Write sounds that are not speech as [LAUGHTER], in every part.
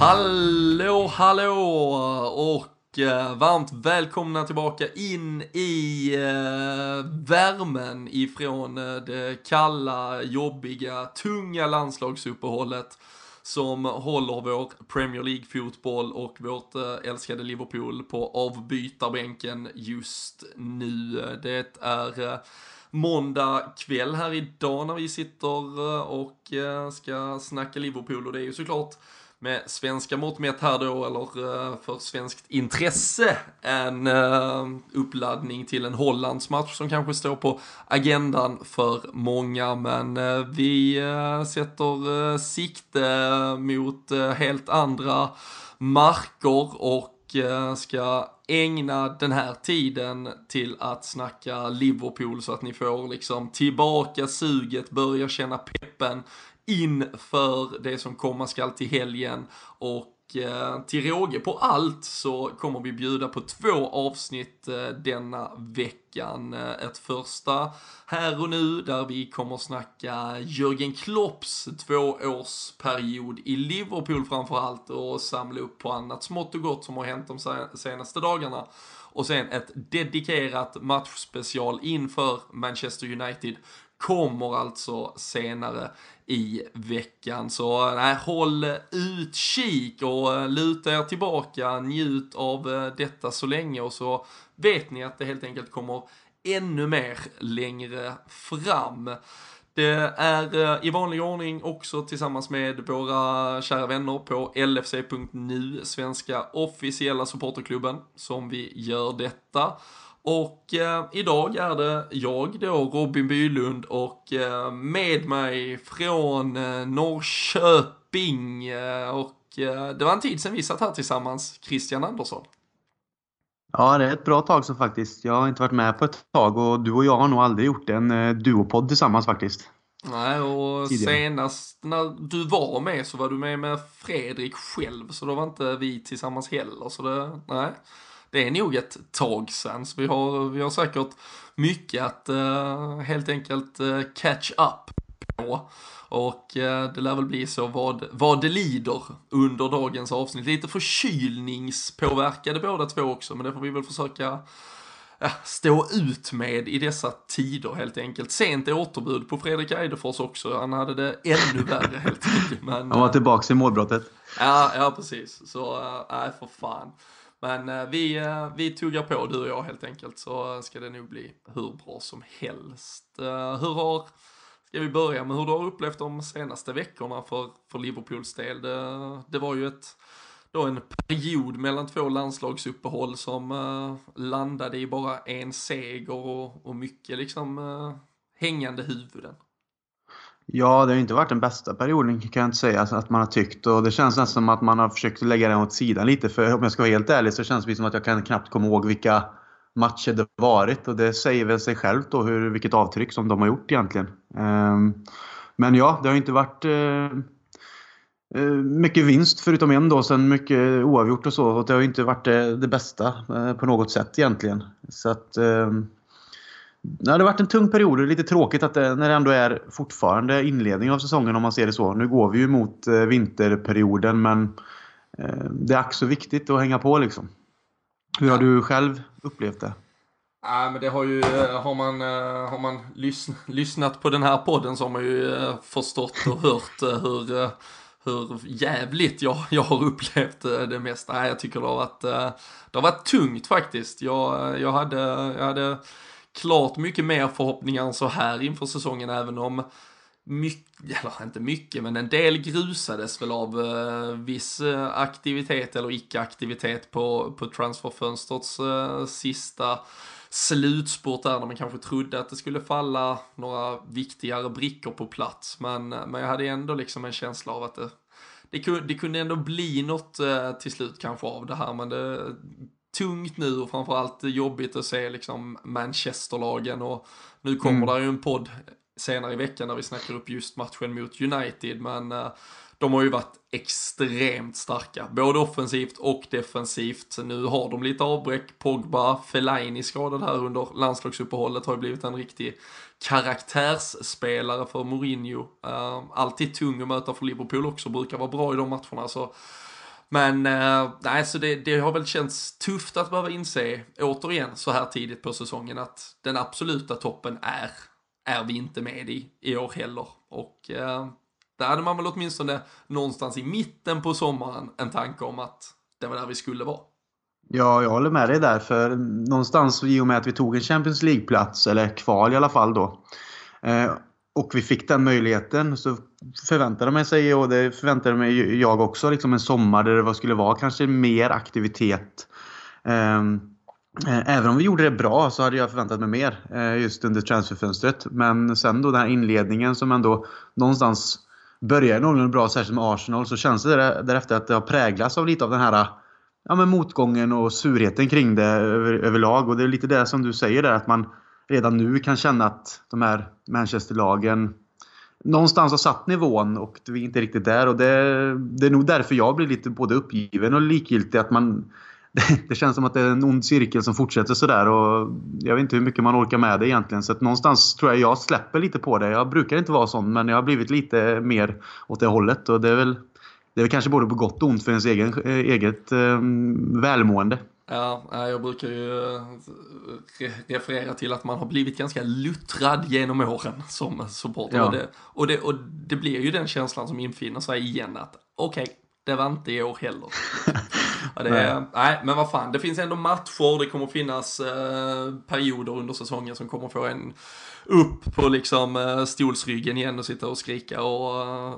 Hallå, hallå och eh, varmt välkomna tillbaka in i eh, värmen ifrån eh, det kalla, jobbiga, tunga landslagsuppehållet som håller vår Premier League-fotboll och vårt eh, älskade Liverpool på avbytarbänken just nu. Det är eh, måndag kväll här idag när vi sitter eh, och ska snacka Liverpool och det är ju såklart med svenska mått mätt här då, eller eh, för svenskt intresse, en eh, uppladdning till en Hollandsmatch som kanske står på agendan för många. Men eh, vi sätter sikte mot helt andra marker och ska ägna den här tiden till att snacka Liverpool så att ni får liksom tillbaka suget, börja känna peppen inför det som komma skall till helgen och eh, till råge på allt så kommer vi bjuda på två avsnitt eh, denna veckan. Eh, ett första här och nu där vi kommer snacka Jörgen Klopps tvåårsperiod i Liverpool framförallt och samla upp på annat smått och gott som har hänt de senaste dagarna. Och sen ett dedikerat matchspecial inför Manchester United kommer alltså senare i veckan. Så nej, håll utkik och luta er tillbaka, njut av eh, detta så länge och så vet ni att det helt enkelt kommer ännu mer längre fram. Det är eh, i vanlig ordning också tillsammans med våra kära vänner på LFC.nu, svenska officiella supporterklubben, som vi gör detta. Och eh, idag är det jag då, Robin Bylund, och eh, med mig från eh, Norrköping. Eh, och eh, det var en tid sedan vi satt här tillsammans, Christian Andersson. Ja, det är ett bra tag så faktiskt. Jag har inte varit med på ett tag och du och jag har nog aldrig gjort en eh, duopodd tillsammans faktiskt. Nej, och Tidigare. senast när du var med så var du med med Fredrik själv, så då var inte vi tillsammans heller. Så det, nej det är nog ett tag sedan. Så vi har, vi har säkert mycket att uh, helt enkelt uh, catch up på. Och uh, det lär väl bli så vad, vad det lider under dagens avsnitt. Lite förkylningspåverkade båda två också, men det får vi väl försöka stå ut med i dessa tider helt enkelt. Sent återbud på Fredrik Eidefors också. Han hade det ännu värre helt enkelt. Men, Han var tillbaka i målbrottet. Ja, ja precis. Så, nej uh, för fan. Men eh, vi, eh, vi tuggar på du och jag helt enkelt så ska det nog bli hur bra som helst. Eh, hur har, ska vi börja med hur du har upplevt de senaste veckorna för, för Liverpools del? Det, det var ju ett, då en period mellan två landslagsuppehåll som landade i bara en seger och, och mycket liksom hängande huvuden. Ja, det har inte varit den bästa perioden kan jag inte säga att man har tyckt. Och det känns nästan som att man har försökt lägga den åt sidan lite. För om jag ska vara helt ärlig så känns det som att jag kan knappt komma ihåg vilka matcher det varit. Och det säger väl sig självt då hur, vilket avtryck som de har gjort egentligen. Ehm, men ja, det har inte varit eh, eh, mycket vinst förutom en då, sen mycket oavgjort och så. Och det har inte varit det, det bästa på något sätt egentligen. Så att... Ehm, det har varit en tung period. Det är lite tråkigt att det, när det ändå är fortfarande inledning av säsongen om man ser det så. Nu går vi ju mot eh, vinterperioden men eh, det är också viktigt att hänga på liksom. Hur har du själv upplevt det? Ja, men det har ju, har man, har man lyssn lyssnat på den här podden så har man ju förstått och hört hur, hur jävligt jag, jag har upplevt det mesta. Jag tycker det har varit, det har varit tungt faktiskt. Jag, jag hade, jag hade klart mycket mer förhoppningar än så här inför säsongen även om mycket, eller inte mycket, men en del grusades väl av eh, viss eh, aktivitet eller icke-aktivitet på, på transferfönstrets eh, sista slutspurt där när man kanske trodde att det skulle falla några viktigare brickor på plats. Men, eh, men jag hade ändå liksom en känsla av att det, det, kunde, det kunde ändå bli något eh, till slut kanske av det här, men det tungt nu och framförallt jobbigt att se liksom Manchesterlagen och nu kommer mm. där ju en podd senare i veckan när vi snackar upp just matchen mot United men uh, de har ju varit extremt starka, både offensivt och defensivt. Nu har de lite avbräck, Pogba, Fellaini skadad här under landslagsuppehållet har ju blivit en riktig karaktärsspelare för Mourinho. Uh, alltid tung att möta för Liverpool också, brukar vara bra i de matcherna så men eh, nej, så det, det har väl känts tufft att behöva inse återigen så här tidigt på säsongen att den absoluta toppen är, är vi inte med i i år heller. Och eh, där hade man väl åtminstone någonstans i mitten på sommaren en tanke om att det var där vi skulle vara. Ja, jag håller med dig där. För någonstans i och med att vi tog en Champions League-plats, eller kval i alla fall då. Eh, och vi fick den möjligheten så förväntade man sig, och det förväntade mig jag också, liksom en sommar där det skulle vara kanske mer aktivitet. Ehm, eh, även om vi gjorde det bra så hade jag förväntat mig mer eh, just under transferfönstret. Men sen då den här inledningen som ändå någonstans började någorlunda bra, särskilt med Arsenal, så känns det därefter att det har präglats av lite av den här ja, men motgången och surheten kring det över, överlag. Och det är lite det som du säger där, att man redan nu kan känna att de här Manchester-lagen någonstans har satt nivån och vi är inte riktigt där. Och det, det är nog därför jag blir lite både uppgiven och likgiltig. Att man, [LAUGHS] det, det känns som att det är en ond cirkel som fortsätter sådär. Och jag vet inte hur mycket man orkar med det egentligen. Så att någonstans tror jag jag släpper lite på det. Jag brukar inte vara sån, men jag har blivit lite mer åt det hållet. Och det är väl, det är väl kanske både på gott och ont för ens egen, eh, eget eh, välmående. Ja, jag brukar ju eh, referera till att man har blivit ganska luttrad genom åren som supporter. Ja. Och, det, och, det, och det blir ju den känslan som infinner sig igen att okej, okay, det var inte i år heller. [LAUGHS] ja, det, nej. nej. men vad fan, det finns ändå matcher, det kommer finnas eh, perioder under säsongen som kommer få en upp på liksom eh, stolsryggen igen och sitta och skrika och eh,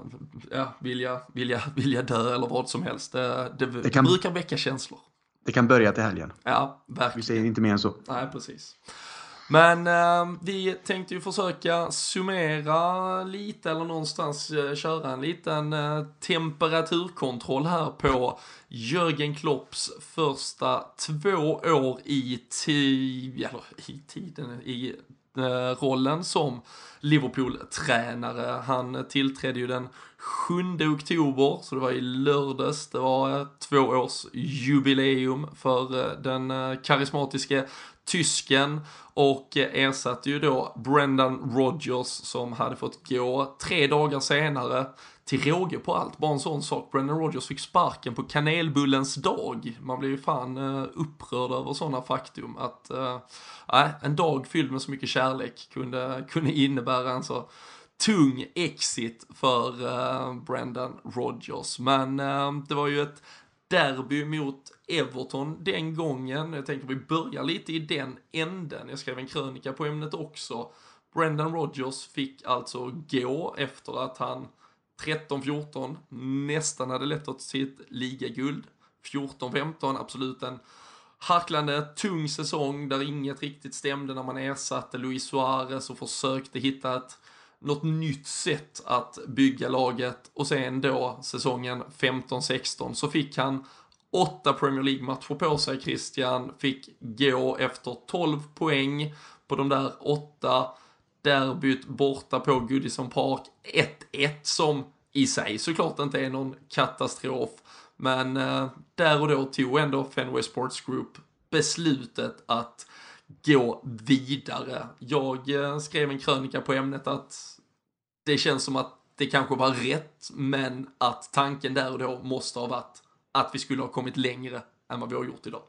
ja, vilja, vilja, vilja dö eller vad som helst. Det, det, det, kan... brukar väcka känslor. Det kan börja till helgen. Ja, verkligen. Vi säger inte mer än så. Nej, precis. Men eh, vi tänkte ju försöka summera lite eller någonstans eh, köra en liten eh, temperaturkontroll här på Jörgen Klopps första två år i, ti eller, i tiden, i eh, rollen som Liverpool-tränare. Han tillträdde ju den 7 oktober, så det var i lördags. Det var eh, två års jubileum för eh, den eh, karismatiske tysken och ersatte ju då Brendan Rodgers som hade fått gå tre dagar senare till råge på allt, bara en sån sak. Brendan Rodgers fick sparken på kanelbullens dag. Man blir ju fan upprörd över sådana faktum att äh, en dag fylld med så mycket kärlek kunde, kunde innebära en så tung exit för uh, Brendan Rodgers. Men uh, det var ju ett derby mot Everton den gången. Jag tänker vi börjar lite i den änden. Jag skrev en krönika på ämnet också. Brendan Rodgers fick alltså gå efter att han 13-14 nästan hade lett åt sitt ligaguld. 14-15 absolut en harklande tung säsong där inget riktigt stämde när man ersatte Luis Suarez och försökte hitta ett något nytt sätt att bygga laget och sen då säsongen 15-16 så fick han åtta Premier League-matcher på sig, Christian, fick gå efter 12 poäng på de där åtta derbyt borta på Goodison Park. 1-1 som i sig såklart inte är någon katastrof. Men eh, där och då tog ändå Fenway Sports Group beslutet att gå vidare. Jag eh, skrev en krönika på ämnet att det känns som att det kanske var rätt, men att tanken där och då måste ha varit att vi skulle ha kommit längre än vad vi har gjort idag.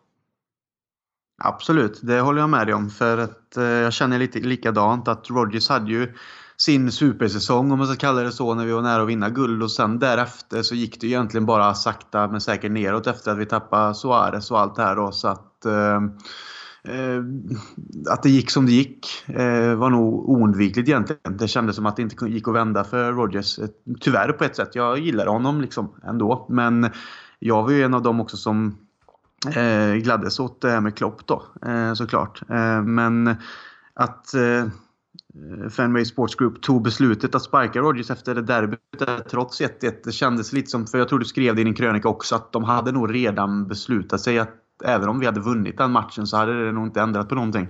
Absolut, det håller jag med dig om. För att eh, jag känner lite likadant att Rodgers hade ju sin supersäsong om man ska kalla det så när vi var nära att vinna guld och sen därefter så gick det egentligen bara sakta men säkert neråt efter att vi tappade Suarez och allt det här då så att eh, Eh, att det gick som det gick eh, var nog oundvikligt egentligen. Det kändes som att det inte gick att vända för Rodgers. Eh, tyvärr på ett sätt. Jag gillar honom liksom ändå. Men jag var ju en av dem också som eh, gladdes åt det här med Klopp då, eh, såklart. Eh, men att eh, Fenway Sports Group tog beslutet att sparka Rodgers efter det derbyt trots 1-1. Det kändes lite som, för jag tror du skrev det i din krönika också, att de hade nog redan beslutat sig att även om vi hade vunnit den matchen så hade det nog inte ändrat på någonting.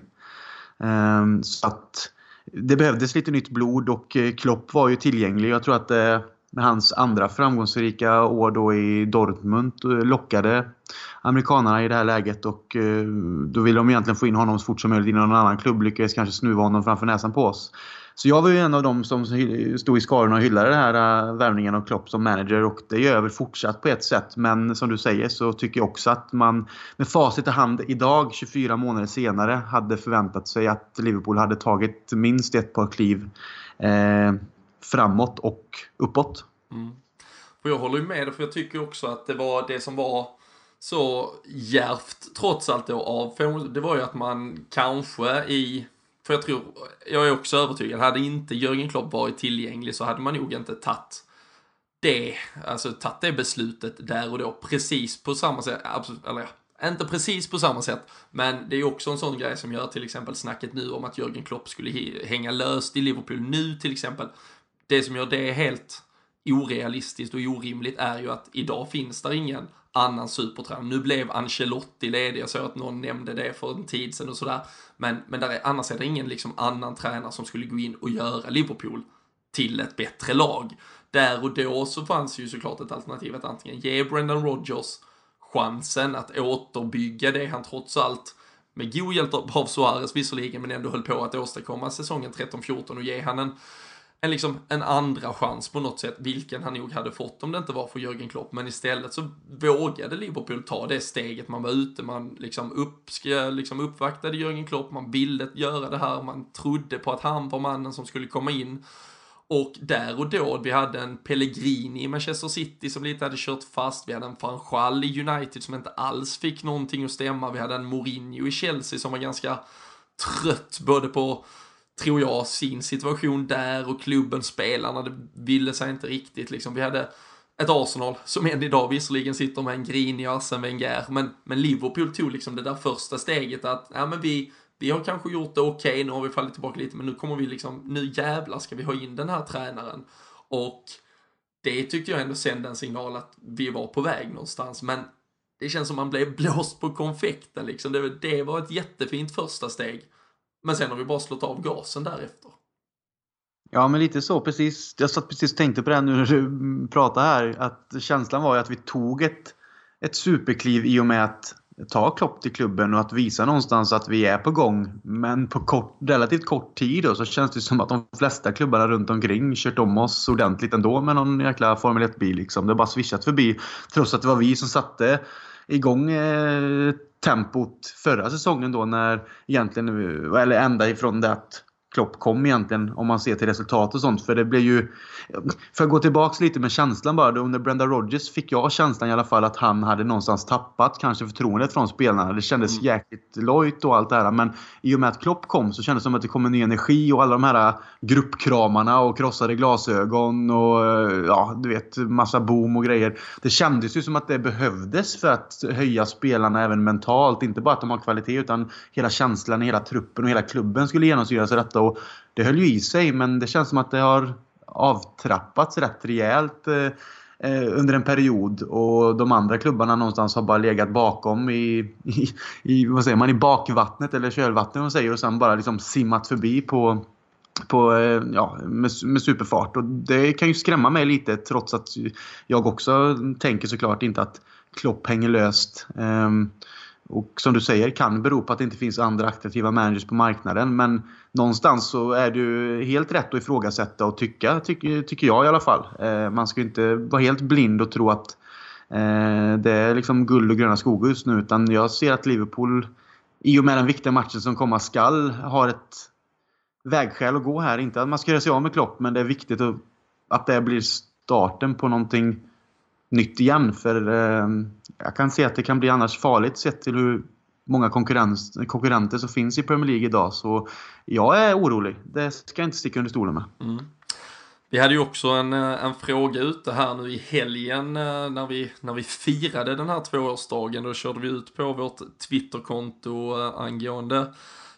Ehm, så att det behövdes lite nytt blod och eh, Klopp var ju tillgänglig. Jag tror att eh, med hans andra framgångsrika år då i Dortmund eh, lockade amerikanerna i det här läget och då ville de egentligen få in honom så fort som möjligt i någon annan klubb. Lyckades kanske snuva honom framför näsan på oss. Så jag var ju en av dem som stod i skarorna och hyllade den här äh, värvningen av Klopp som manager och det gör jag väl fortsatt på ett sätt. Men som du säger så tycker jag också att man med facit i hand idag, 24 månader senare, hade förväntat sig att Liverpool hade tagit minst ett par kliv eh, framåt och uppåt. Mm. Och jag håller ju med dig för jag tycker också att det var det som var så järvt trots allt då av det var ju att man kanske i för jag tror, jag är också övertygad, hade inte Jörgen Klopp varit tillgänglig så hade man nog inte tagit det, alltså tagit det beslutet där och då precis på samma sätt, absolut, eller ja, inte precis på samma sätt, men det är också en sån grej som gör till exempel snacket nu om att Jörgen Klopp skulle hänga löst i Liverpool nu till exempel. Det som gör det helt orealistiskt och orimligt är ju att idag finns där ingen annan supertränare. Nu blev Ancelotti ledig, jag såg att någon nämnde det för en tid sedan och sådär. Men, men där är, annars är det ingen liksom annan tränare som skulle gå in och göra Liverpool till ett bättre lag. Där och då så fanns ju såklart ett alternativ att antingen ge Brendan Rodgers chansen att återbygga det han trots allt med god hjälp av Suarez visserligen, men ändå höll på att åstadkomma säsongen 13-14 och ge han en en, liksom, en andra chans på något sätt, vilken han nog hade fått om det inte var för Jörgen Klopp. Men istället så vågade Liverpool ta det steget. Man var ute, man liksom, upp, liksom uppvaktade Jörgen Klopp, man ville göra det här, man trodde på att han var mannen som skulle komma in. Och där och då, vi hade en Pellegrini i Manchester City som lite hade kört fast. Vi hade en Fanchal i United som inte alls fick någonting att stämma. Vi hade en Mourinho i Chelsea som var ganska trött både på tror jag, sin situation där och klubben, spelarna, det ville sig inte riktigt liksom. Vi hade ett Arsenal som än idag visserligen sitter med en grinig Arsene Wenger, men, men Liverpool tog liksom det där första steget att, ja men vi, vi har kanske gjort det okej, okay, nu har vi fallit tillbaka lite, men nu kommer vi liksom, nu jävlar ska vi ha in den här tränaren. Och det tyckte jag ändå sände en signal att vi var på väg någonstans, men det känns som man blev [LAUGHS] blåst på konfekten liksom. Det, det var ett jättefint första steg. Men sen har vi bara slått av gasen därefter. Ja, men lite så. Precis. Jag satt precis och tänkte på det här nu när du pratade här. Att känslan var ju att vi tog ett, ett superkliv i och med att ta Klopp till klubben och att visa någonstans att vi är på gång. Men på kort, relativt kort tid då, så känns det som att de flesta klubbarna runt omkring kört om oss ordentligt ändå med någon jäkla Formel 1-bil. Liksom. Det har bara swishat förbi. Trots att det var vi som satte igång eh, tempot förra säsongen då när egentligen, eller ända ifrån det att Klopp kom egentligen om man ser till resultat och sånt. För det blev ju... För att gå tillbaks lite med känslan bara. Under Brenda Rogers fick jag känslan i alla fall att han hade någonstans tappat kanske förtroendet från spelarna. Det kändes mm. jäkligt lojt och allt det här. Men i och med att Klopp kom så kändes det som att det kom en ny energi och alla de här gruppkramarna och krossade glasögon och ja, du vet, massa boom och grejer. Det kändes ju som att det behövdes för att höja spelarna även mentalt. Inte bara att de har kvalitet utan hela känslan i hela truppen och hela klubben skulle genomsyras av detta. Och det höll ju i sig men det känns som att det har avtrappats rätt rejält eh, eh, under en period och de andra klubbarna någonstans har bara legat bakom i, i, i vad säger man, i bakvattnet eller kölvattnet man säger och sen bara liksom simmat förbi på på, eh, ja, med, med superfart. Och det kan ju skrämma mig lite trots att jag också tänker såklart inte att Klopp hänger löst. Um, och som du säger kan bero på att det inte finns andra attraktiva managers på marknaden. Men någonstans så är det helt rätt att ifrågasätta och tycka, tycker, tycker jag i alla fall. Eh, man ska inte vara helt blind och tro att eh, det är liksom guld och gröna skogar just nu. Utan jag ser att Liverpool, i och med den viktiga matchen som komma skall, har ett vägskäl att gå här. Inte att man ska göra sig av med Klopp, men det är viktigt att, att det blir starten på någonting nytt igen. För eh, jag kan se att det kan bli annars farligt sett till hur många konkurrenter som finns i Premier League idag. Så jag är orolig. Det ska jag inte sticka under stolen med. Mm. Vi hade ju också en, eh, en fråga ute här nu i helgen eh, när vi, när vi firade den här tvåårsdagen. Då körde vi ut på vårt Twitterkonto eh, angående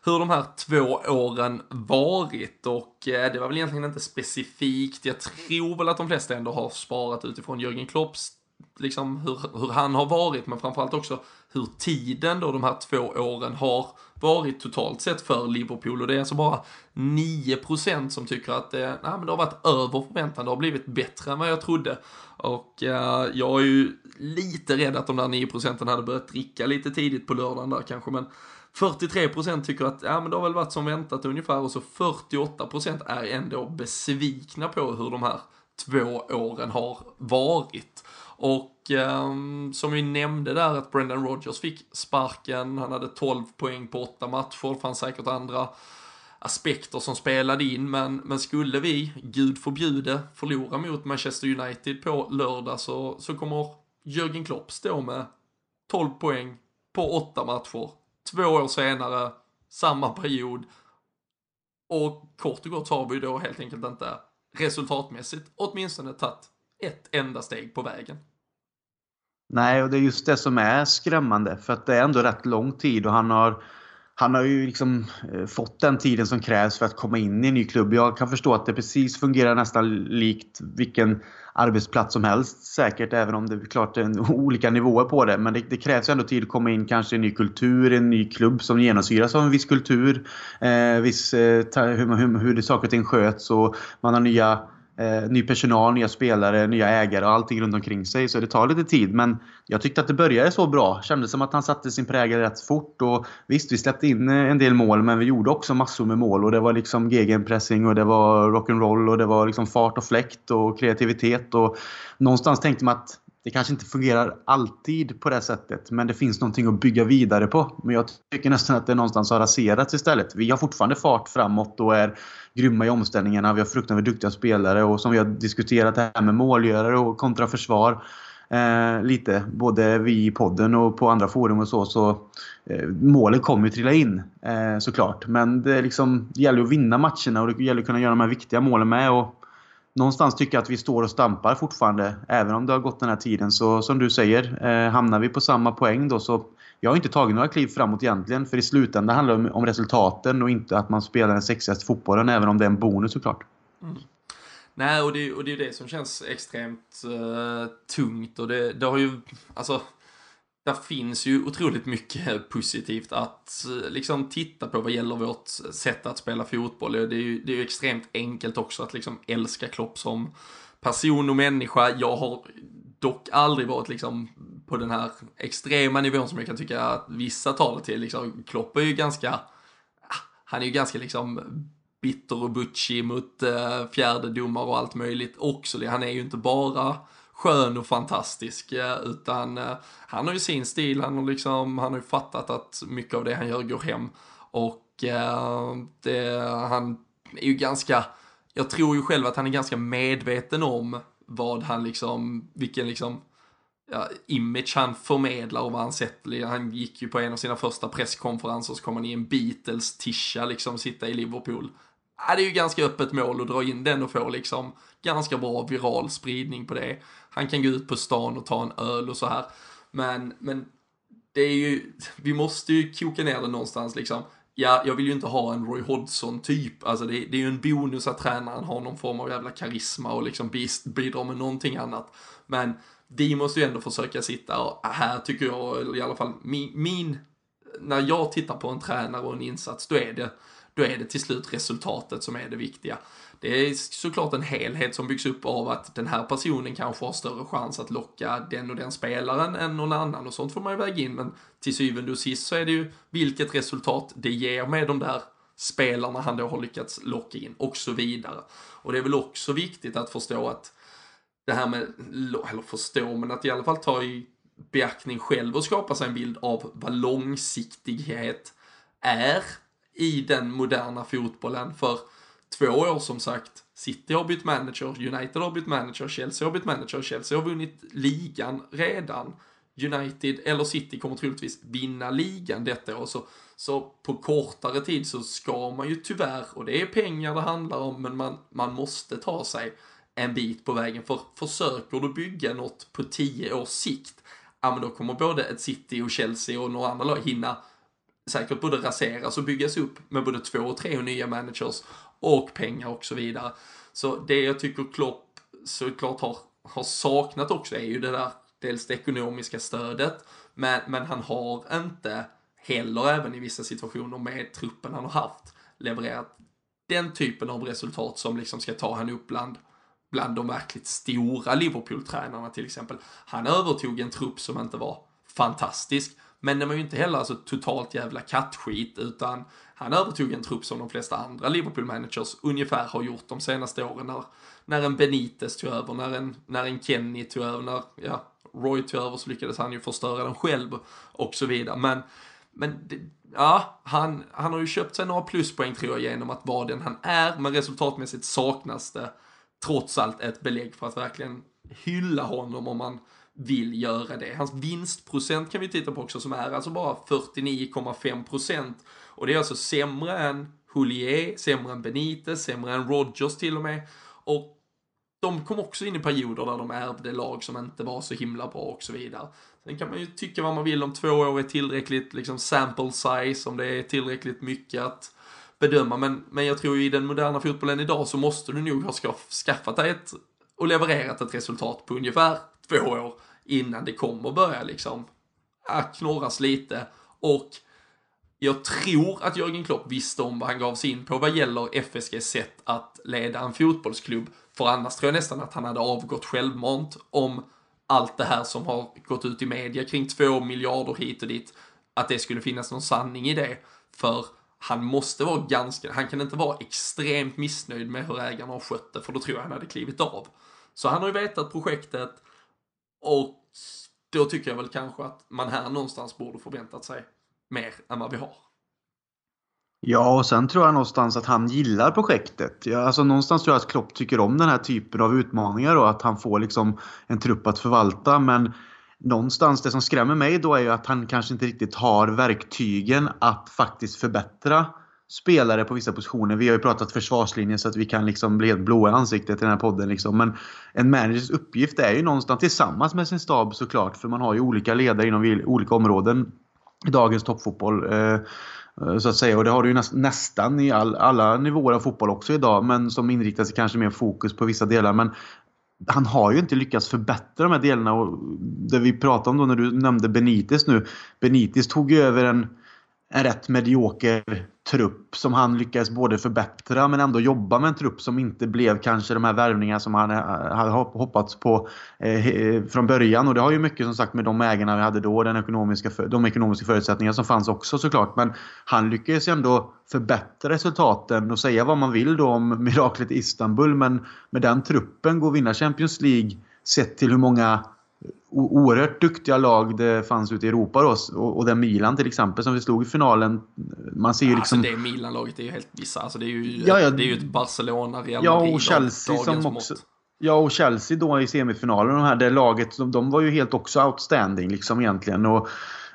hur de här två åren varit och eh, det var väl egentligen inte specifikt. Jag tror väl att de flesta ändå har sparat utifrån Jörgen Klopps liksom hur, hur han har varit, men framförallt också hur tiden då de här två åren har varit totalt sett för Liverpool. Och det är alltså bara 9% som tycker att det, nej, men det har varit över förväntan, det har blivit bättre än vad jag trodde. Och eh, jag är ju lite rädd att de där 9% hade börjat dricka lite tidigt på lördagen där kanske, men 43% tycker att ja, men det har väl varit som väntat ungefär och så 48% är ändå besvikna på hur de här två åren har varit. Och eh, som vi nämnde där att Brendan Rodgers fick sparken, han hade 12 poäng på 8 matcher, det fanns säkert andra aspekter som spelade in, men, men skulle vi, gud förbjude, förlora mot Manchester United på lördag så, så kommer Jürgen Klopp stå med 12 poäng på 8 matcher. Två år senare, samma period. Och kort och gott har vi då helt enkelt inte resultatmässigt åtminstone tagit ett enda steg på vägen. Nej, och det är just det som är skrämmande. För att det är ändå rätt lång tid och han har han har ju liksom eh, fått den tiden som krävs för att komma in i en ny klubb. Jag kan förstå att det precis fungerar nästan likt vilken arbetsplats som helst säkert, även om det är klart är [LAUGHS] olika nivåer på det. Men det, det krävs ändå tid att komma in kanske i en ny kultur, en ny klubb som genomsyras av en viss kultur. Eh, viss, eh, hur, hur, hur saker och ting sköts och man har nya Eh, ny personal, nya spelare, nya ägare och allting runt omkring sig. Så det tar lite tid. Men jag tyckte att det började så bra. Kändes som att han satte sin prägel rätt fort. Och visst, vi släppte in eh, en del mål, men vi gjorde också massor med mål. Och det var liksom gegenpressing och det var rock'n'roll och det var liksom fart och fläkt och kreativitet. Och någonstans tänkte man att det kanske inte fungerar alltid på det sättet, men det finns någonting att bygga vidare på. Men jag tycker nästan att det någonstans har raserats istället. Vi har fortfarande fart framåt och är grymma i omställningarna. Vi har fruktansvärt duktiga spelare och som vi har diskuterat det här med målgörare och kontraförsvar. Eh, lite, både vi i podden och på andra forum och så. så eh, målen kommer ju trilla in eh, såklart. Men det, liksom, det gäller att vinna matcherna och det gäller att kunna göra de här viktiga målen med. Och, någonstans tycker jag att vi står och stampar fortfarande. Även om det har gått den här tiden. Så som du säger, eh, hamnar vi på samma poäng då så jag har inte tagit några kliv framåt egentligen. För i slutändan handlar det om, om resultaten och inte att man spelar den sexigaste fotbollen. Även om det är en bonus såklart. Mm. Nej, och det, och det är det som känns extremt uh, tungt. Och det, det har ju, alltså där finns ju otroligt mycket [LAUGHS] positivt att eh, liksom titta på vad gäller vårt sätt att spela fotboll. Det är ju, det är ju extremt enkelt också att liksom älska Klopp som person och människa. Jag har dock aldrig varit liksom på den här extrema nivån som jag kan tycka att vissa tar det till. Liksom, Klopp är ju ganska, ah, han är ju ganska liksom bitter och butchig mot uh, fjärde och allt möjligt också. Han är ju inte bara skön och fantastisk, utan eh, han har ju sin stil, han har liksom, han har ju fattat att mycket av det han gör går hem. Och eh, det, han är ju ganska, jag tror ju själv att han är ganska medveten om vad han liksom, vilken liksom, ja, image han förmedlar och vad han sätter. Han gick ju på en av sina första presskonferenser så kom han i en Beatles-tisha liksom sitta i Liverpool. Ja, det är ju ganska öppet mål att dra in den och få liksom ganska bra viral spridning på det. Han kan gå ut på stan och ta en öl och så här. Men, men det är ju, vi måste ju koka ner det någonstans liksom. Ja, jag vill ju inte ha en Roy Hodgson-typ. Alltså det, det, är ju en bonus att tränaren har någon form av jävla karisma och liksom bidrar med någonting annat. Men vi måste ju ändå försöka sitta och här tycker jag, i alla fall min, min när jag tittar på en tränare och en insats, då är det då är det till slut resultatet som är det viktiga. Det är såklart en helhet som byggs upp av att den här personen kanske har större chans att locka den och den spelaren än någon annan och sånt får man ju väga in men till syvende och sist så är det ju vilket resultat det ger med de där spelarna han då har lyckats locka in och så vidare. Och det är väl också viktigt att förstå att det här med, eller förstå, men att i alla fall ta i beaktning själv och skapa sig en bild av vad långsiktighet är i den moderna fotbollen. För två år som sagt, City har bytt manager, United har bytt manager, Chelsea har bytt manager, Chelsea har vunnit ligan redan. United eller City kommer troligtvis vinna ligan detta år. Så, så på kortare tid så ska man ju tyvärr, och det är pengar det handlar om, men man, man måste ta sig en bit på vägen. För försöker du bygga något på tio års sikt, ja men då kommer både ett City och Chelsea och några andra lag hinna säkert både raseras och byggas upp med både två och tre nya managers och pengar och så vidare. Så det jag tycker Klopp såklart har, har saknat också är ju det där, dels det ekonomiska stödet, men, men han har inte heller även i vissa situationer med truppen han har haft levererat den typen av resultat som liksom ska ta han upp bland, bland de verkligt stora Liverpool-tränarna till exempel. Han övertog en trupp som inte var fantastisk, men den var ju inte heller alltså totalt jävla kattskit, utan han övertog en trupp som de flesta andra Liverpool-managers ungefär har gjort de senaste åren när, när en Benitez tog över, när en, när en Kenny tog över, när ja, Roy tog över så lyckades han ju förstöra den själv och så vidare. Men, men det, ja, han, han har ju köpt sig några pluspoäng tror jag genom att vara den han är, men resultatmässigt saknas det trots allt ett belägg för att verkligen hylla honom om man vill göra det. Hans vinstprocent kan vi titta på också som är alltså bara 49,5 procent. Och det är alltså sämre än Hulier, sämre än Benitez, sämre än Rodgers till och med. Och de kom också in i perioder där de ärvde lag som inte var så himla bra och så vidare. Sen kan man ju tycka vad man vill om två år är tillräckligt liksom sample size, om det är tillräckligt mycket att bedöma. Men, men jag tror i den moderna fotbollen idag så måste du nog ha skaffat dig ett och levererat ett resultat på ungefär två år innan det kommer börja liksom knorras lite. Och jag tror att Jörgen Klopp visste om vad han gav sig in på vad gäller FSGs sätt att leda en fotbollsklubb. För annars tror jag nästan att han hade avgått självmant om allt det här som har gått ut i media kring två miljarder hit och dit, att det skulle finnas någon sanning i det. För han måste vara ganska, han kan inte vara extremt missnöjd med hur ägarna har skött det, för då tror jag han hade klivit av. Så han har ju vetat projektet och då tycker jag väl kanske att man här någonstans borde förväntat sig mer än vad vi har. Ja, och sen tror jag någonstans att han gillar projektet. Ja, alltså någonstans tror jag att Klopp tycker om den här typen av utmaningar och att han får liksom en trupp att förvalta. Men någonstans, det som skrämmer mig då är ju att han kanske inte riktigt har verktygen att faktiskt förbättra spelare på vissa positioner. Vi har ju pratat försvarslinjen så att vi kan liksom bli helt blåa i ansiktet i den här podden. Liksom. Men en managers uppgift är ju någonstans tillsammans med sin stab såklart. För man har ju olika ledare inom olika områden i dagens toppfotboll. Eh, eh, så att säga. Och det har du ju nästan i all, alla nivåer av fotboll också idag. Men som inriktar sig kanske mer fokus på vissa delar. Men han har ju inte lyckats förbättra de här delarna. Och det vi pratade om då när du nämnde Benitez nu. Benitez tog ju över en, en rätt medioker trupp som han lyckades både förbättra men ändå jobba med en trupp som inte blev kanske de här värvningarna som han eh, hade hoppats på eh, eh, från början. Och det har ju mycket som sagt med de ägarna vi hade då, den ekonomiska, de ekonomiska förutsättningar som fanns också såklart. Men han lyckades ju ändå förbättra resultaten och säga vad man vill då om miraklet i Istanbul. Men med den truppen går vinna Champions League sett till hur många oerhört duktiga lag det fanns ute i Europa då. Och, och det Milan till exempel som vi slog i finalen. Man ser ju ja, liksom... Alltså det Milan-laget är ju helt vissa. Alltså det är ju, ja, ja, det är ju ett Barcelona, Real Madrid Ja, och Chelsea som också... Mått. Ja, och Chelsea då i semifinalen, de här, det laget, de, de var ju helt också outstanding liksom egentligen. Och,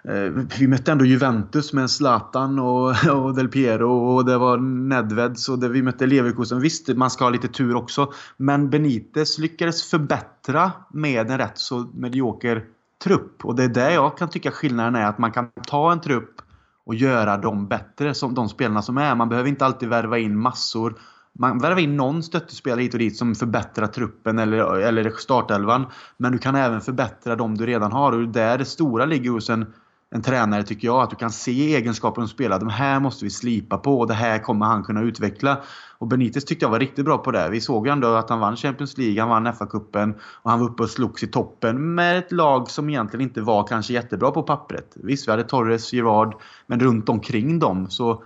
Eh, vi mötte ändå Juventus med Zlatan och, [LAUGHS] och Del Piero och det var Nedved. Så det, vi mötte Leverkusen. Visst, man ska ha lite tur också. Men Benitez lyckades förbättra med en rätt så medioker trupp. Och det är där jag kan tycka skillnaden är. Att man kan ta en trupp och göra dem bättre, som de spelarna som är. Man behöver inte alltid värva in massor. Man värvar in någon stöttespelare hit och dit som förbättrar truppen eller, eller startelvan. Men du kan även förbättra de du redan har. Och där det stora ligger hos en en tränare tycker jag. Att du kan se egenskaper hos spelare. De här måste vi slipa på och det här kommer han kunna utveckla. Och Benitez tyckte jag var riktigt bra på det. Vi såg ju ändå att han vann Champions League, han vann FA-cupen och han var uppe och slogs i toppen med ett lag som egentligen inte var kanske jättebra på pappret. Visst, vi hade Torres, Girard, men runt omkring dem så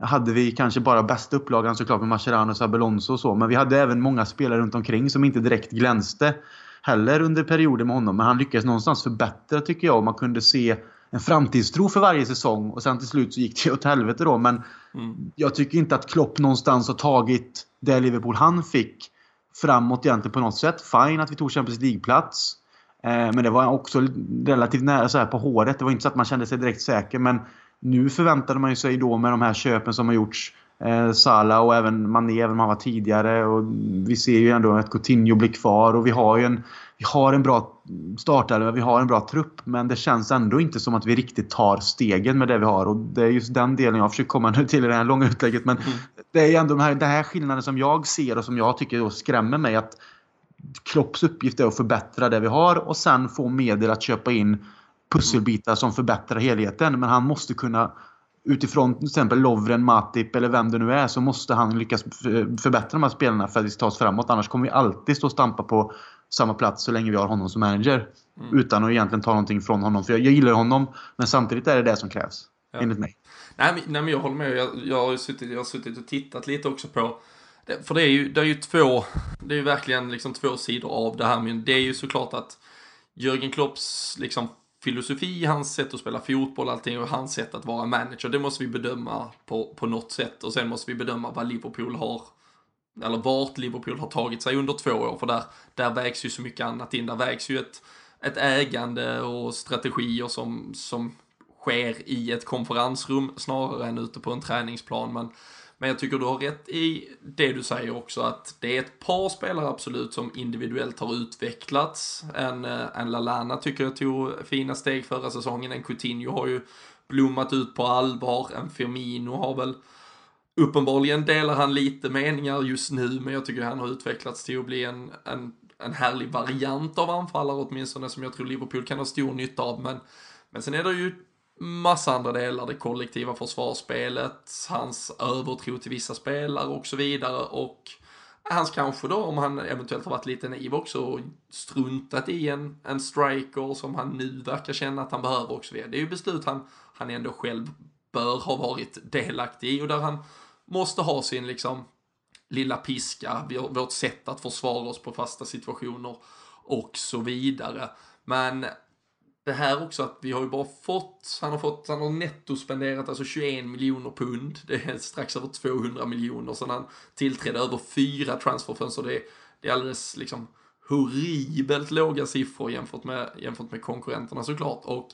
hade vi kanske bara bästa upplagan såklart med Mascherano, Sabelonso och så. Men vi hade även många spelare runt omkring som inte direkt glänste heller under perioder med honom. Men han lyckades någonstans förbättra tycker jag. Och man kunde se en framtidstro för varje säsong och sen till slut så gick det åt helvete då. Men mm. jag tycker inte att Klopp någonstans har tagit det Liverpool han fick framåt egentligen på något sätt. Fine att vi tog Champions League-plats. Eh, men det var också relativt nära så här på håret. Det var inte så att man kände sig direkt säker. Men nu förväntade man sig då med de här köpen som har gjorts eh, Salah och även Mané, även om han var tidigare. Och vi ser ju ändå att Coutinho blir kvar och vi har ju en, vi har en bra startelva, vi har en bra trupp. Men det känns ändå inte som att vi riktigt tar stegen med det vi har. Och det är just den delen jag försöker komma nu till i det här långa utlägget. Men mm. det är ändå den här, den här skillnaden som jag ser och som jag tycker skrämmer mig. att Klopps uppgift är att förbättra det vi har och sen få medel att köpa in pusselbitar som förbättrar helheten. Men han måste kunna utifrån till exempel Lovren, Matip eller vem det nu är så måste han lyckas förbättra de här spelarna för att vi ska ta oss framåt. Annars kommer vi alltid stå och stampa på samma plats så länge vi har honom som manager. Mm. Utan att egentligen ta någonting från honom. För jag, jag gillar honom, men samtidigt är det det som krävs. Ja. Enligt mig. Nej, men, nej, men jag håller med. Jag, jag, har suttit, jag har suttit och tittat lite också på det, för det är ju, det är ju två, det är ju verkligen liksom två sidor av det här. Men det är ju såklart att Jörgen Klopps liksom filosofi, hans sätt att spela fotboll, allting och hans sätt att vara manager. Det måste vi bedöma på, på något sätt och sen måste vi bedöma vad Liverpool har eller vart Liverpool har tagit sig under två år, för där, där vägs ju så mycket annat in. Där vägs ju ett, ett ägande och strategier som, som sker i ett konferensrum snarare än ute på en träningsplan. Men, men jag tycker du har rätt i det du säger också att det är ett par spelare absolut som individuellt har utvecklats. En, eh, en Lalana tycker jag tog fina steg förra säsongen. En Coutinho har ju blommat ut på allvar. En Firmino har väl Uppenbarligen delar han lite meningar just nu, men jag tycker han har utvecklats till att bli en, en, en härlig variant av anfallare åtminstone, som jag tror Liverpool kan ha stor nytta av. Men, men sen är det ju massa andra delar, det kollektiva försvarsspelet, hans övertro till vissa spelare och så vidare. Och hans kanske då, om han eventuellt har varit lite naiv också och struntat i en, en striker som han nu verkar känna att han behöver och så vidare. Det är ju beslut han, han ändå själv bör ha varit delaktig i och där han måste ha sin liksom lilla piska, vårt sätt att försvara oss på fasta situationer och så vidare. Men det här också att vi har ju bara fått, han har fått, han har netto spenderat alltså 21 miljoner pund. Det är strax över 200 miljoner sen han tillträdde, över fyra transferfönster. Det är, det är alldeles liksom horribelt låga siffror jämfört med, jämfört med konkurrenterna såklart. Och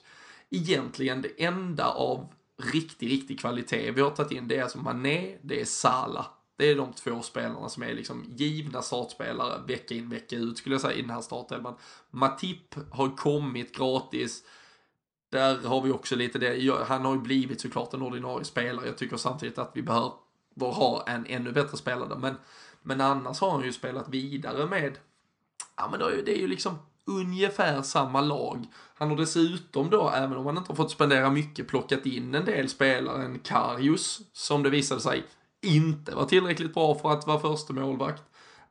egentligen det enda av riktig, riktig kvalitet vi har tagit in, det är alltså Mané, det är Sala. Det är de två spelarna som är liksom givna startspelare vecka in vecka ut skulle jag säga i den här startelvan. Matip har kommit gratis. Där har vi också lite det. Han har ju blivit såklart en ordinarie spelare. Jag tycker samtidigt att vi behöver ha en ännu bättre spelare. Men, men annars har han ju spelat vidare med, ja men det är ju liksom ungefär samma lag. Han har dessutom då, även om han inte har fått spendera mycket, plockat in en del spelare. En Karius, som det visade sig inte var tillräckligt bra för att vara första målvakt.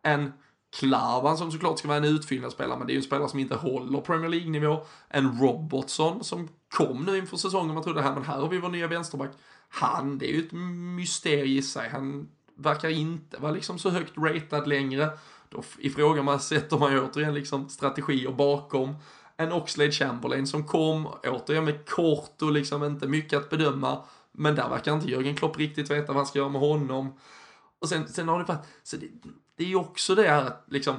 En Klavan som såklart ska vara en utfyllnadsspelare, men det är ju en spelare som inte håller Premier League-nivå. En Robertson som kom nu inför säsongen, man trodde här, men här har vi vår nya vänsterback. Han, det är ju ett mysterium i sig. Han verkar inte vara liksom så högt ratad längre. Då ifrågasätter man ju återigen liksom strategier bakom. En Oxlade Chamberlain som kom, återigen med kort och liksom inte mycket att bedöma. Men där verkar inte Jörgen Klopp riktigt veta vad han ska göra med honom. Och sen, sen har det varit, så det, det är ju också det här att liksom,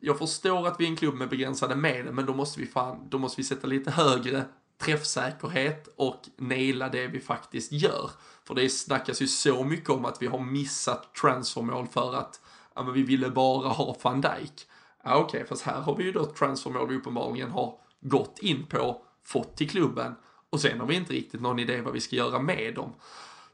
jag förstår att vi är en klubb med begränsade medel, men då måste vi fan, då måste vi sätta lite högre träffsäkerhet och naila det vi faktiskt gör. För det snackas ju så mycket om att vi har missat transfermål för att ja, men vi ville bara ha van Dijk. Ja, okej, okay, fast här har vi ju då ett transfermål vi uppenbarligen har gått in på, fått till klubben och sen har vi inte riktigt någon idé vad vi ska göra med dem.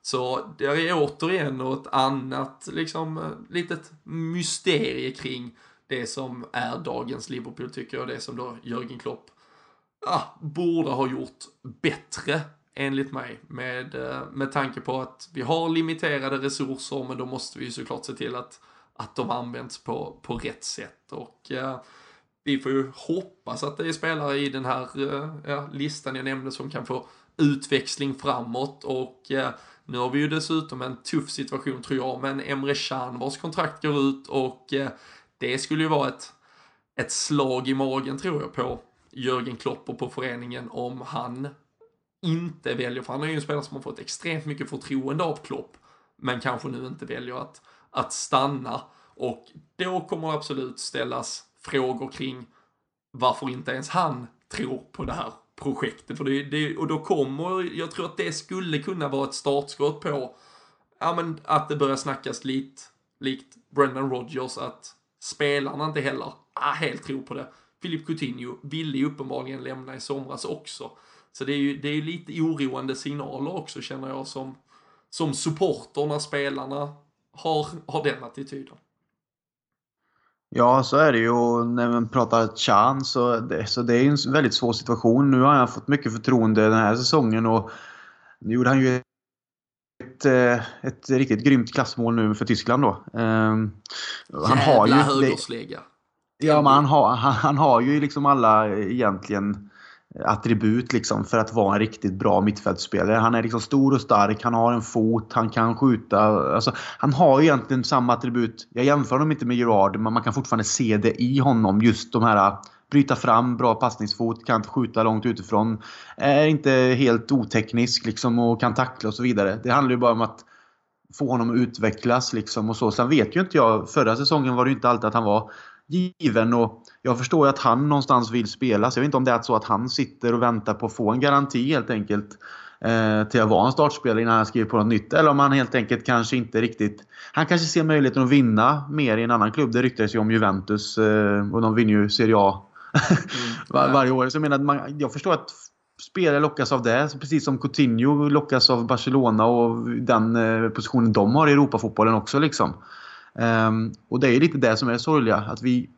Så det är återigen något annat, liksom, litet mysterie kring det som är dagens Liverpool tycker jag, det som då Jörgen Klopp ah, borde ha gjort bättre enligt mig med, eh, med tanke på att vi har limiterade resurser men då måste vi ju såklart se till att att de används på, på rätt sätt. Och eh, vi får ju hoppas att det är spelare i den här eh, ja, listan jag nämnde som kan få utväxling framåt. Och eh, nu har vi ju dessutom en tuff situation tror jag med en Emre Can vars kontrakt går ut och eh, det skulle ju vara ett, ett slag i magen tror jag på Jörgen Klopp och på föreningen om han inte väljer, för han är ju en spelare som har fått extremt mycket förtroende av Klopp, men kanske nu inte väljer att att stanna. Och då kommer det absolut ställas frågor kring varför inte ens han tror på det här projektet. För det, det, och då kommer, jag tror att det skulle kunna vara ett startskott på ja, men att det börjar snackas lite likt Brendan Rodgers att spelarna inte heller ah, helt tror på det. Filip Coutinho ville ju uppenbarligen lämna i somras också. Så det är ju det är lite oroande signaler också känner jag som, som supporter när spelarna har, har den attityden. Ja, så är det ju. När man pratar Chan så det, så det är en väldigt svår situation. Nu har han fått mycket förtroende den här säsongen och nu gjorde han ju ett, eh, ett riktigt grymt klassmål nu för Tyskland då. Um, han har ju, högerslägga. Ja, men han har, han, han har ju liksom alla egentligen attribut liksom för att vara en riktigt bra mittfältspelare. Han är liksom stor och stark, han har en fot, han kan skjuta. Alltså, han har egentligen samma attribut. Jag jämför honom inte med Gerard, men man kan fortfarande se det i honom. Just de här bryta fram, bra passningsfot, kan skjuta långt utifrån. Är inte helt oteknisk liksom och kan tackla och så vidare. Det handlar ju bara om att få honom att utvecklas liksom och så. Sen vet ju inte jag, förra säsongen var det ju inte alltid att han var given och jag förstår ju att han någonstans vill spela. Så jag vet inte om det är så att han sitter och väntar på att få en garanti helt enkelt eh, till att vara en startspelare innan han skriver på något nytt. Eller om han helt enkelt kanske inte riktigt... Han kanske ser möjligheten att vinna mer i en annan klubb. Det ryktades ju om Juventus eh, och de vinner ju Serie A [LAUGHS] mm. Var, varje år. Så jag, menar, man, jag förstår att spelare lockas av det. Precis som Coutinho lockas av Barcelona och den eh, positionen de har i Europafotbollen också. Liksom. Um, och det är lite det som är det sorgliga. Att vi,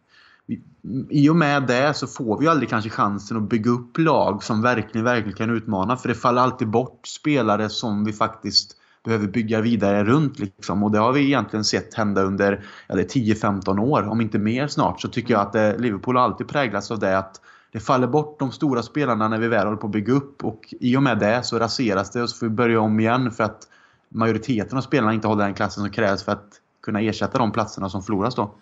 vi, I och med det så får vi aldrig kanske chansen att bygga upp lag som verkligen, verkligen kan utmana. För det faller alltid bort spelare som vi faktiskt behöver bygga vidare runt. Liksom. Och det har vi egentligen sett hända under ja, 10-15 år, om inte mer snart. Så tycker jag att det, Liverpool har alltid präglats av det att det faller bort de stora spelarna när vi väl håller på att bygga upp. Och i och med det så raseras det och så får vi börja om igen för att majoriteten av spelarna inte håller den klassen som krävs för att kunna ersätta de platserna som förloras då.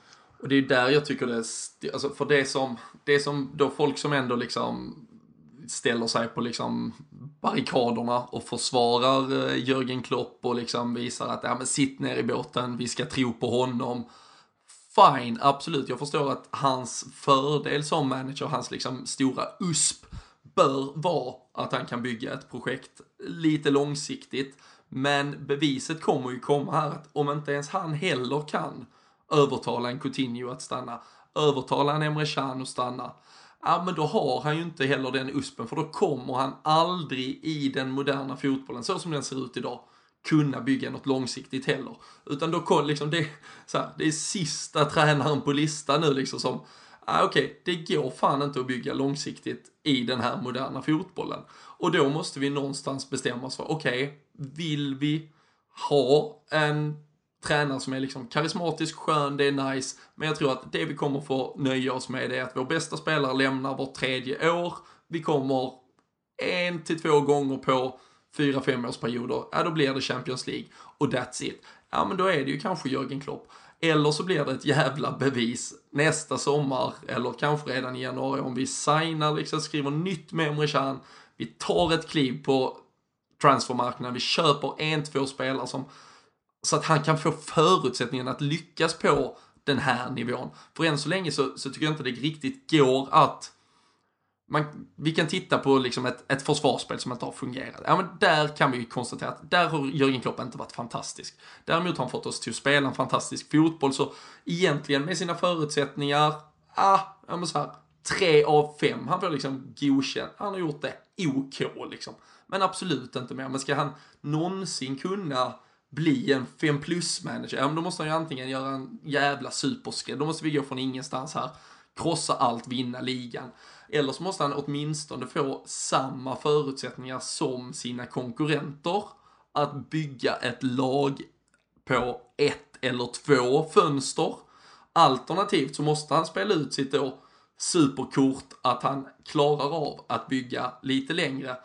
Och det är där jag tycker det, är, alltså för det som, det som då folk som ändå liksom ställer sig på liksom barrikaderna och försvarar eh, Jörgen Klopp och liksom visar att ja men sitt ner i båten, vi ska tro på honom. Fine, absolut, jag förstår att hans fördel som manager, hans liksom stora USP bör vara att han kan bygga ett projekt lite långsiktigt. Men beviset kommer ju komma här att om inte ens han heller kan övertala en Coutinho att stanna, övertala en Emre Can att stanna, ja men då har han ju inte heller den uspen för då kommer han aldrig i den moderna fotbollen, så som den ser ut idag, kunna bygga något långsiktigt heller. Utan då liksom det, så här, det är sista tränaren på listan nu liksom som, ah, okej, okay, det går fan inte att bygga långsiktigt i den här moderna fotbollen. Och då måste vi någonstans bestämma oss för, okej, okay, vill vi ha en tränare som är liksom karismatisk, skön, det är nice. Men jag tror att det vi kommer få nöja oss med är att vår bästa spelare lämnar vart tredje år. Vi kommer en till två gånger på fyra femårsperioder, ja då blir det Champions League och that's it. Ja men då är det ju kanske Jörgen Klopp. Eller så blir det ett jävla bevis nästa sommar eller kanske redan i januari om vi signar, liksom skriver nytt med Emre Vi tar ett kliv på transfermarknaden, vi köper en, två spelare som så att han kan få förutsättningen att lyckas på den här nivån. För än så länge så, så tycker jag inte det riktigt går att man, vi kan titta på liksom ett, ett försvarsspel som inte har fungerat. Ja, men där kan vi ju konstatera att där har Jörgen Klopp inte varit fantastisk. Däremot har han fått oss till att spela en fantastisk fotboll, så egentligen med sina förutsättningar, ah, ja men så här, tre av fem. Han får liksom godkänt. Han har gjort det OK liksom. Men absolut inte mer. Men ska han någonsin kunna bli en 5 plus-manager, ja men då måste han ju antingen göra en jävla superskräll, då måste vi gå från ingenstans här, krossa allt, vinna ligan. Eller så måste han åtminstone få samma förutsättningar som sina konkurrenter att bygga ett lag på ett eller två fönster. Alternativt så måste han spela ut sitt då superkort att han klarar av att bygga lite längre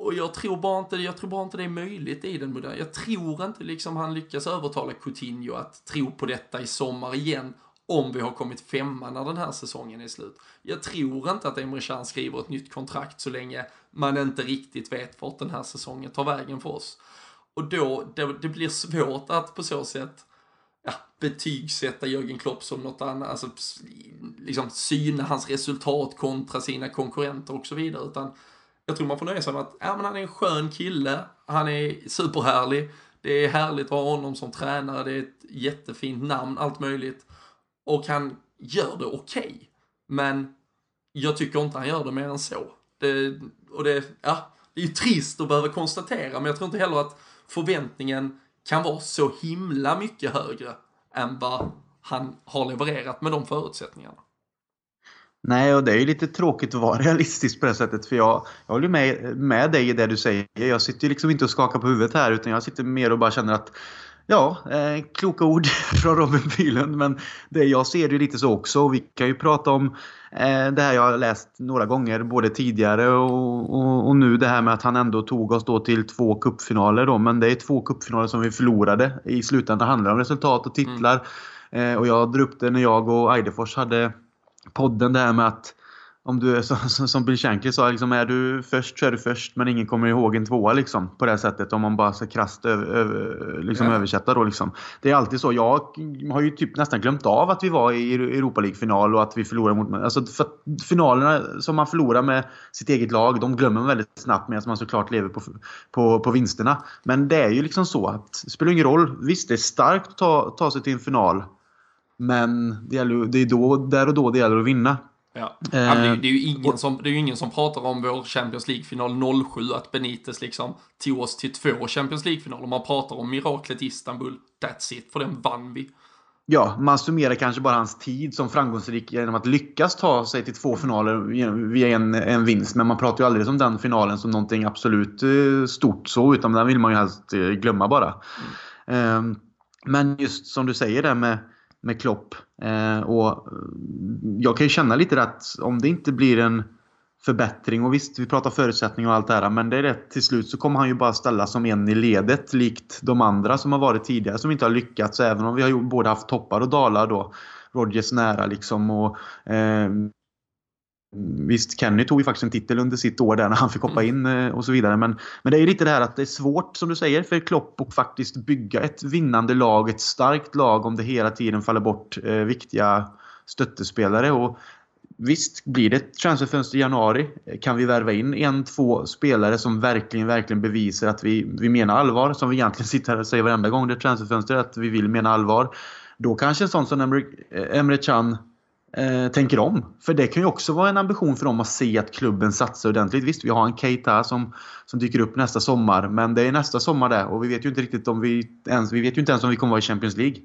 och jag tror bara inte, jag tror bara inte det är möjligt i den moderna. Jag tror inte liksom han lyckas övertala Coutinho att tro på detta i sommar igen om vi har kommit femma när den här säsongen är slut. Jag tror inte att Emre Can skriver ett nytt kontrakt så länge man inte riktigt vet vart den här säsongen tar vägen för oss. Och då, det, det blir svårt att på så sätt ja, betygsätta Jörgen Klopp som något annat, alltså liksom syna hans resultat kontra sina konkurrenter och så vidare, utan jag tror man får nöja sig med att ja, men han är en skön kille, han är superhärlig, det är härligt att ha honom som tränare, det är ett jättefint namn, allt möjligt. Och han gör det okej. Okay. Men jag tycker inte han gör det mer än så. Det, och det, ja, det är ju trist att behöva konstatera, men jag tror inte heller att förväntningen kan vara så himla mycket högre än vad han har levererat med de förutsättningarna. Nej, och det är ju lite tråkigt att vara realistisk på det sättet. För jag, jag håller med, med dig i det du säger. Jag sitter ju liksom inte och skakar på huvudet här utan jag sitter mer och bara känner att Ja, eh, kloka ord [LAUGHS] från Robin Bylund. Men det, jag ser det lite så också. Vi kan ju prata om eh, det här jag har läst några gånger, både tidigare och, och, och, nu det här med att han ändå tog oss då till två kuppfinaler då. Men det är två kuppfinaler som vi förlorade. I slutändan handlar det om resultat och titlar. Mm. Eh, och jag drog upp det när jag och Eidefors hade podden det här med att om du är [LAUGHS] som, som Bill Shankly sa, liksom, är du först så är du först men ingen kommer ihåg en tvåa liksom, på det sättet om man bara ska krasst över, över, liksom, ja. översätta då liksom. Det är alltid så. Jag har ju typ nästan glömt av att vi var i Europa League-final och att vi förlorade mot... Alltså för finalerna som man förlorar med sitt eget lag, de glömmer man väldigt snabbt medan man såklart lever på, på, på vinsterna. Men det är ju liksom så att det spelar ingen roll. Visst, det är starkt att ta, ta sig till en final. Men det, gäller, det är då, där och då det gäller att vinna. Ja. Eh, det, är, det, är ju ingen som, det är ingen som pratar om vår Champions League-final 07, att Benitez liksom tog oss till två Champions League-finaler. Man pratar om miraklet Istanbul, that's it, för den vann vi. Ja, man summerar kanske bara hans tid som framgångsrik genom att lyckas ta sig till två finaler via en, en vinst. Men man pratar ju aldrig om den finalen som någonting absolut eh, stort så, utan den vill man ju helst eh, glömma bara. Mm. Men just som du säger där med med Klopp. Eh, och jag kan ju känna lite att om det inte blir en förbättring och visst, vi pratar förutsättningar och allt det här men det är rätt till slut så kommer han ju bara ställa som en i ledet likt de andra som har varit tidigare som inte har lyckats även om vi har både haft toppar och dalar då. Rodgers nära liksom och eh, Visst, Kenny tog ju faktiskt en titel under sitt år där när han fick hoppa in eh, och så vidare. Men, men det är ju lite det här att det är svårt, som du säger, för Klopp att faktiskt bygga ett vinnande lag, ett starkt lag om det hela tiden faller bort eh, viktiga stöttespelare. Och visst, blir det ett transferfönster i januari kan vi värva in en, två spelare som verkligen, verkligen bevisar att vi, vi menar allvar. Som vi egentligen [LAUGHS] sitter här och säger varenda gång det är transferfönster, att vi vill mena allvar. Då kanske en sån som Emre, Emre Can eh, tänker om. För det kan ju också vara en ambition för dem att se att klubben satsar ordentligt. Visst, vi har en Keita som, som dyker upp nästa sommar. Men det är nästa sommar det och vi vet ju inte riktigt om vi ens, vi vet ju inte ens om vi kommer vara i Champions League.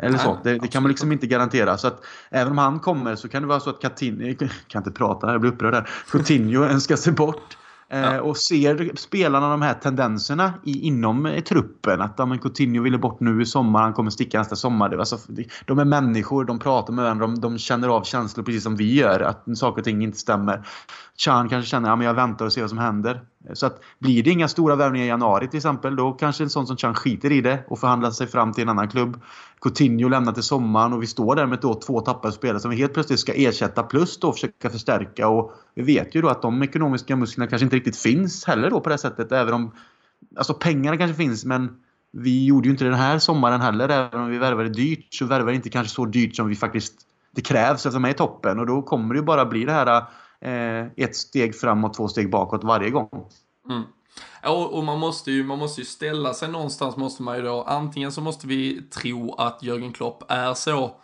Eller så. Det, det, kan man liksom inte garantera. Så att även om han kommer så kan det vara så att Coutinho... [LAUGHS] Jag kan inte prata, jag blir upprörd här. Coutinho önskar sig bort. Ja. Eh, och ser spelarna de här tendenserna i, inom eh, truppen. Att ja, Coutinho ville bort nu i sommar, han kommer sticka nästa sommar. Alltså, de är människor, de pratar med varandra, de, de känner av känslor precis som vi gör. Att saker och ting inte stämmer. Chan kanske känner att ja, jag väntar och ser vad som händer. Så att blir det inga stora värvningar i januari till exempel, då kanske en sån som Chan skiter i det och förhandlar sig fram till en annan klubb. Coutinho lämnar till sommaren och vi står där med då två tappade spelare som vi helt plötsligt ska ersätta plus då försöka förstärka. Och vi vet ju då att de ekonomiska musklerna kanske inte riktigt finns heller då på det sättet. Även om alltså pengarna kanske finns men vi gjorde ju inte det den här sommaren heller. Även om vi värvade dyrt så värvade vi inte kanske så dyrt som vi faktiskt det krävs eftersom de är i toppen. Och då kommer det ju bara bli det här Eh, ett steg framåt, två steg bakåt varje gång. Mm. Och man måste, ju, man måste ju ställa sig någonstans, måste man ju då, antingen så måste vi tro att Jörgen Klopp är så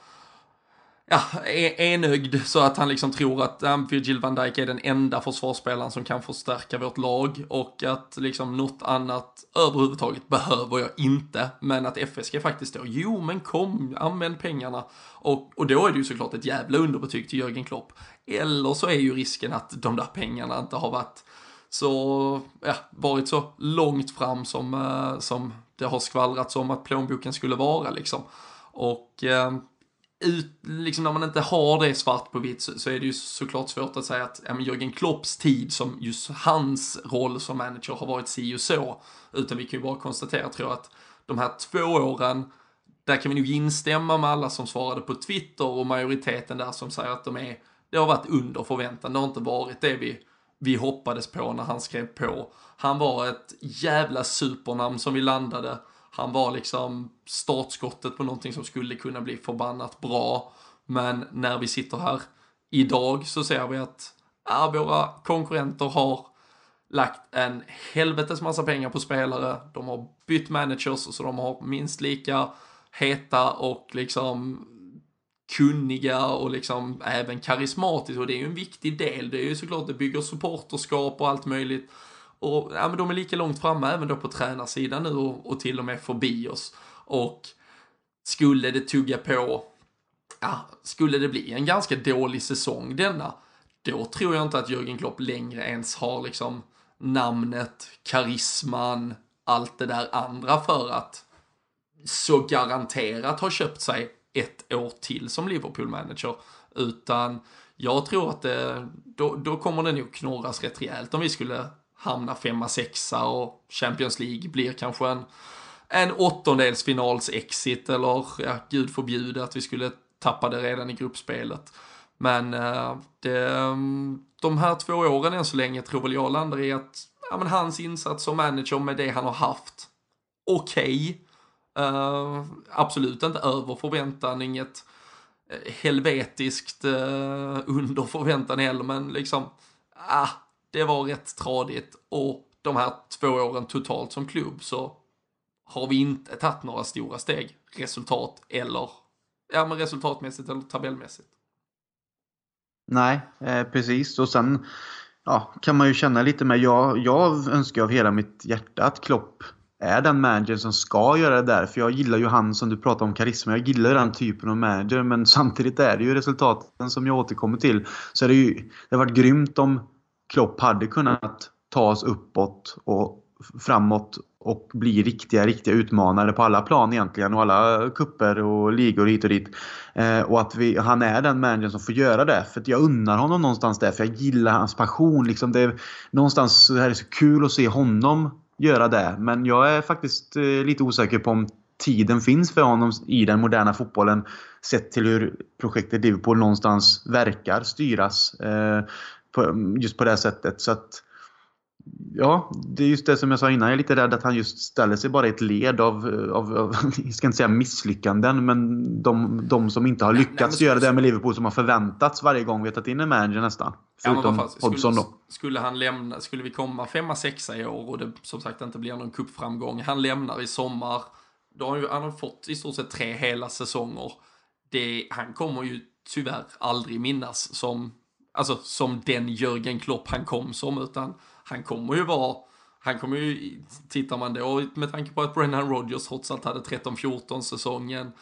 ja, enögd så att han liksom tror att um, Virgil van Dijk är den enda försvarsspelaren som kan förstärka vårt lag och att liksom något annat överhuvudtaget behöver jag inte. Men att FSG faktiskt då, jo men kom, använd pengarna. Och, och då är det ju såklart ett jävla underbetyg till Jörgen Klopp. Eller så är ju risken att de där pengarna inte har varit så, ja, varit så långt fram som, eh, som det har skvallrats om att plånboken skulle vara liksom. Och eh, ut, liksom när man inte har det svart på vitt så, så, är det ju såklart svårt att säga att ja, men Jörgen Klopps tid som just hans roll som manager har varit si och så. Utan vi kan ju bara konstatera, tror jag, att de här två åren, där kan vi nog instämma med alla som svarade på Twitter och majoriteten där som säger att de är, det har varit under förväntan. Det har inte varit det vi, vi hoppades på när han skrev på. Han var ett jävla supernamn som vi landade han var liksom startskottet på någonting som skulle kunna bli förbannat bra. Men när vi sitter här idag så ser vi att ja, våra konkurrenter har lagt en helvetes massa pengar på spelare. De har bytt managers så de har minst lika heta och liksom kunniga och liksom även karismatiska och det är ju en viktig del. Det är ju såklart, det bygger supporterskap och allt möjligt. Och ja, men de är lika långt framme även då på tränarsidan nu och, och till och med förbi oss. Och skulle det tugga på, ja, skulle det bli en ganska dålig säsong denna, då tror jag inte att Jürgen Klopp längre ens har liksom namnet, karisman, allt det där andra för att så garanterat ha köpt sig ett år till som Liverpool-manager. Utan jag tror att det, då, då kommer det nog knorras rätt rejält om vi skulle hamna femma, sexa och Champions League blir kanske en, en åttondelsfinals-exit eller ja, gud förbjude att vi skulle tappa det redan i gruppspelet. Men eh, det, mm, de här två åren än så länge tror väl jag landar i att ja, men hans insats som manager med det han har haft, okej. Okay. Uh, eh, absolut inte över förväntan, inget eh, helvetiskt uh, under förväntan heller, men liksom, ah, det var rätt tradigt och de här två åren totalt som klubb så har vi inte tagit några stora steg resultat eller, ja men resultatmässigt eller tabellmässigt. Nej, eh, precis. Och sen ja, kan man ju känna lite med. Jag, jag önskar av hela mitt hjärta att Klopp är den manager som ska göra det där. För jag gillar ju han som du pratar om, karisma. Jag gillar den typen av manager. Men [LAUGHS] samtidigt är det ju resultaten som jag återkommer till. Så det, ju, det har varit grymt om Klopp hade kunnat ta oss uppåt och framåt och bli riktiga, riktiga utmanare på alla plan egentligen och alla kupper och ligor hit och dit. Eh, och att vi, han är den managern som får göra det. För jag unnar honom någonstans det. för jag gillar hans passion. Liksom det är, någonstans det här är så kul att se honom göra det. Men jag är faktiskt eh, lite osäker på om tiden finns för honom i den moderna fotbollen sett till hur projektet Liverpool någonstans verkar styras. Eh, på, just på det sättet. Så att, Ja, det är just det som jag sa innan. Jag är lite rädd att han just ställer sig bara i ett led av, av, av jag [LAUGHS] ska inte säga misslyckanden, men de, de som inte har lyckats Nej, göra det med Liverpool som har förväntats varje gång vi har tagit in en manager nästan. Förutom ja, Hodgson då. Skulle han lämna, skulle vi komma femma, sexa i år och det som sagt inte blir någon kuppframgång. Han lämnar i sommar. Då har han, han fått i stort sett tre hela säsonger. Det, han kommer ju tyvärr aldrig minnas som, alltså som den Jörgen Klopp han kom som, utan han kommer ju vara han kommer ju, tittar man då med tanke på att Brennan Rodgers trots allt hade 13-14 säsongen,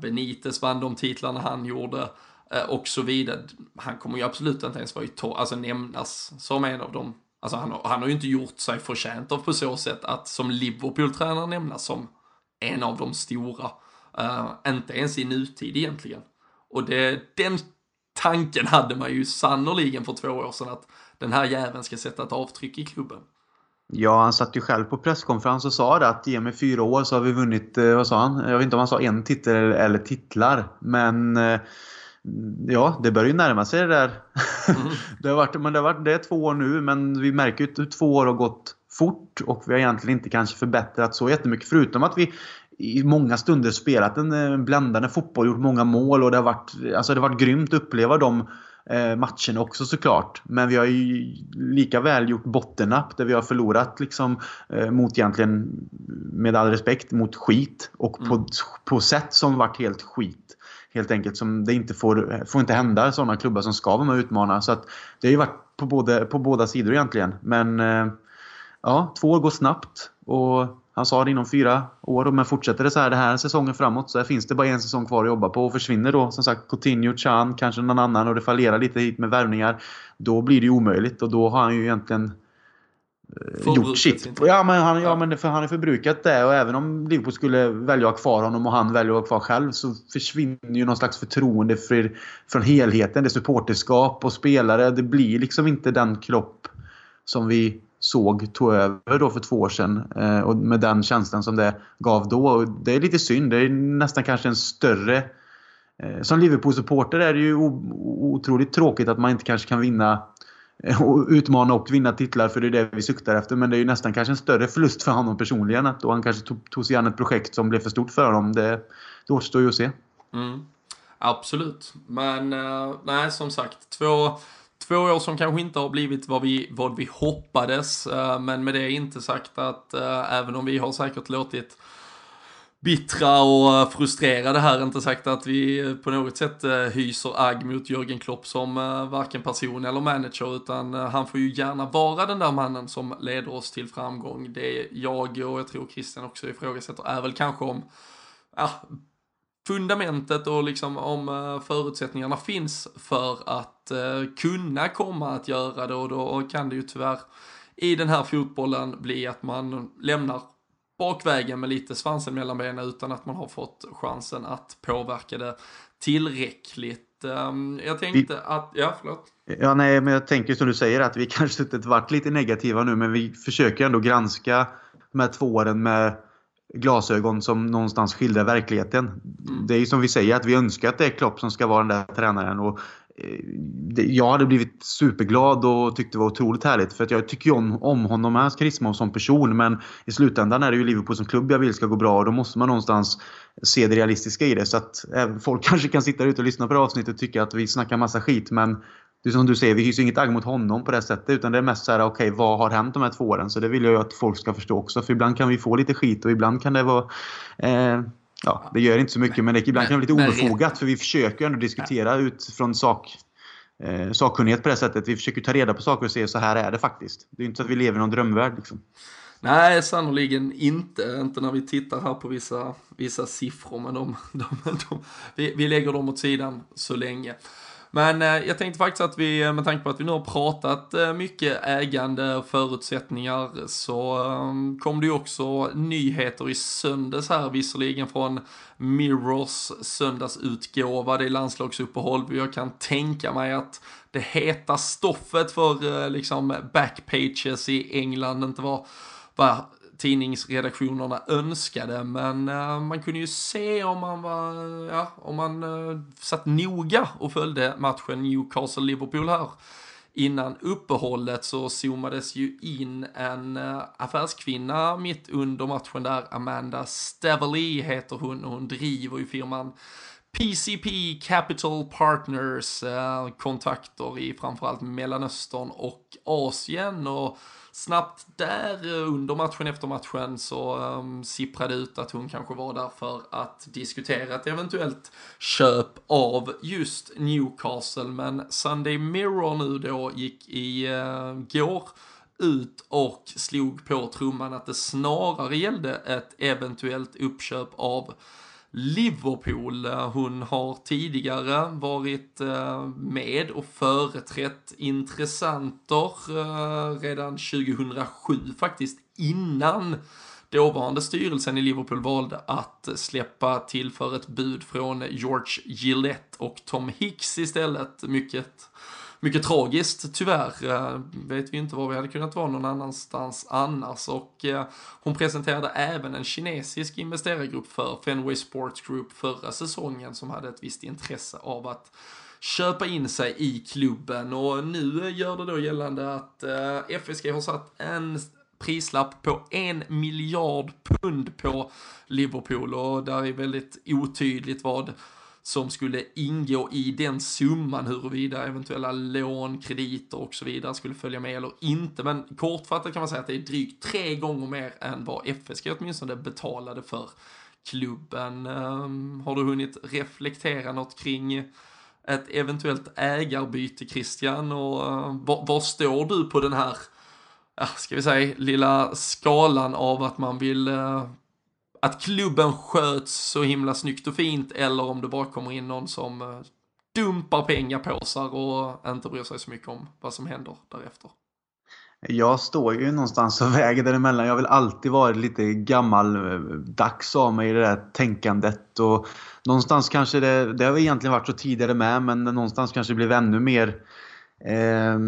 Benitez vann de titlarna han gjorde eh, och så vidare. Han kommer ju absolut inte ens vara i to- alltså nämnas som en av dem. Alltså han, han har ju inte gjort sig förtjänt av på så sätt att som Liverpool-tränare nämnas som en av de stora. Uh, inte ens i nutid egentligen. Och det, den tanken hade man ju sannoliken för två år sedan att den här jäveln ska sätta ett avtryck i klubben. Ja, han satt ju själv på presskonferens och sa det att ge mig fyra år så har vi vunnit, eh, vad sa han? Jag vet inte om han sa en titel eller, titlar. Men eh, ja, det börjar ju närma sig det där. Mm. [LAUGHS] det, har varit, men det, har varit, det är två år nu, men vi märker ju att två år har gått fort och vi har egentligen inte kanske förbättrat så jättemycket. Förutom att vi i många stunder spelat en eh, bländande fotboll, gjort många mål och det har varit, alltså det har varit grymt att uppleva de eh, matcherna också såklart. Men vi har ju lika väl gjort bottennapp där vi har förlorat liksom eh, mot egentligen, med all respekt, mot skit. Och på, mm. på sätt som varit helt skit. Helt enkelt som det inte får, får inte hända sådana klubbar som ska vara med och utmana. Så att det har ju varit på, både, på båda sidor egentligen. Men ja, två år går snabbt. Och han sa det inom fyra år, men fortsätter det så här den här säsongen framåt så finns det bara en säsong kvar att jobba på. Och försvinner då som sagt Coutinho, Chan, kanske någon annan och det fallerar lite hit med värvningar. Då blir det ju omöjligt och då har han ju egentligen eh, gjort sitt. Ja men, han, ja, men för han har förbrukat det och även om Liverpool skulle välja att ha kvar honom och han väljer att ha kvar själv så försvinner ju någon slags förtroende för, från helheten. Det är supporterskap och spelare. Det blir liksom inte den kropp som vi såg tog över då för två år sedan. Eh, och med den känslan som det gav då. Och det är lite synd. Det är nästan kanske en större... Eh, som Liverpool-supporter är det ju otroligt tråkigt att man inte kanske kan vinna eh, och utmana och vinna titlar för det är det vi suktar efter. Men det är ju nästan kanske en större förlust för honom personligen. Att då han kanske tog, tog sig an ett projekt som blev för stort för honom. Det, det återstår ju att se. Mm. Absolut. Men eh, nej, som sagt. Två Två år som kanske inte har blivit vad vi, vad vi hoppades, eh, men med det inte sagt att eh, även om vi har säkert låtit bittra och eh, frustrerade här, inte sagt att vi på något sätt hyser agg mot Jörgen Klopp som varken person eller manager, utan han får ju gärna vara den där mannen som leder oss till framgång. Det jag och jag tror Christian också ifrågasätter är väl kanske om ja, fundamentet och liksom om eh, förutsättningarna finns för att eh, kunna komma att göra det och då kan det ju tyvärr i den här fotbollen bli att man lämnar bakvägen med lite svansen mellan benen utan att man har fått chansen att påverka det tillräckligt. Ehm, jag tänkte att, ja förlåt. Ja, nej, men jag tänker som du säger att vi [LAUGHS] kanske inte varit lite negativa nu, men vi försöker ändå granska de här två åren med glasögon som någonstans skildrar verkligheten. Mm. Det är ju som vi säger att vi önskar att det är Klopp som ska vara den där tränaren. Och eh, jag hade blivit superglad och tyckte det var otroligt härligt. För att jag tycker om, om honom, hans karisma som person. Men i slutändan är det ju Liverpool som klubb jag vill ska gå bra. Och då måste man någonstans se det realistiska i det. Så att även folk [LAUGHS] kanske kan sitta ute och lyssna på det avsnittet och tycka att vi snackar massa skit. Men det är som du säger, vi hyser inget agg mot honom på det sättet. Utan det är mest så här, okej, okay, vad har hänt de här två åren? Så det vill jag ju att folk ska förstå också. För ibland kan vi få lite skit och ibland kan det vara... Eh, ja, det gör inte så mycket, men det, ibland kan det vara lite obefogat. För vi försöker ju ändå diskutera utifrån sak, eh, sakkunnighet på det sättet. Vi försöker ta reda på saker och se så här är det faktiskt. Det är inte så att vi lever i någon drömvärld. Liksom. Nej, sannoliken inte. Inte när vi tittar här på vissa, vissa siffror, men de, de, de, vi, vi lägger dem åt sidan så länge. Men eh, jag tänkte faktiskt att vi, eh, med tanke på att vi nu har pratat eh, mycket ägande och förutsättningar, så ehm, kom det ju också nyheter i söndags här, visserligen från Mirrors söndagsutgåva, det är landslagsuppehåll, jag kan tänka mig att det heta stoffet för eh, liksom backpages i England inte var, var tidningsredaktionerna önskade. Men eh, man kunde ju se om man var, ja, om man eh, satt noga och följde matchen Newcastle-Liverpool här. Innan uppehållet så zoomades ju in en eh, affärskvinna mitt under matchen där, Amanda Stavely heter hon och hon driver ju firman PCP Capital Partners eh, kontakter i framförallt Mellanöstern och Asien och snabbt där eh, under matchen efter matchen så um, sipprade ut att hon kanske var där för att diskutera ett eventuellt köp av just Newcastle. Men Sunday Mirror nu då gick i uh, går ut och slog på trumman att det snarare gällde ett eventuellt uppköp av Liverpool. Eh, hon har tidigare varit eh, med och företrätt intressenter eh, redan 2007 faktiskt innan dåvarande styrelsen i Liverpool valde att släppa till för ett bud från George Gillette och Tom Hicks istället. Mycket mycket tragiskt tyvärr. Eh, vet vi inte var vi hade kunnat vara någon annanstans annars. Och eh, hon presenterade även en kinesisk investerargrupp för Fenway Sports Group förra säsongen som hade ett visst intresse av att köpa in sig i klubben och nu gör det då gällande att eh, FSG har satt en prislapp på en miljard pund på Liverpool och där är väldigt otydligt vad som skulle ingå i den summan huruvida eventuella lån, krediter och så vidare skulle följa med eller inte. Men kortfattat kan man säga att det är drygt tre gånger mer än vad FSG åtminstone betalade för klubben. Ehm, har du hunnit reflektera något kring ett eventuellt ägarbyte Christian och eh, var, var, står du på den här, ja, ska vi säga, lilla skalan av att man vill eh, att klubben sköts så himla snyggt och fint eller om det bara kommer in någon som eh, dumpar pengapåsar och inte bryr sig så mycket om vad som händer därefter. Jag står ju någonstans och väger däremellan. Jag har väl alltid varit lite gammaldags av mig i det där tänkandet. Och någonstans kanske det, det har egentligen varit så tidigare med, men någonstans kanske det blev ännu mer eh,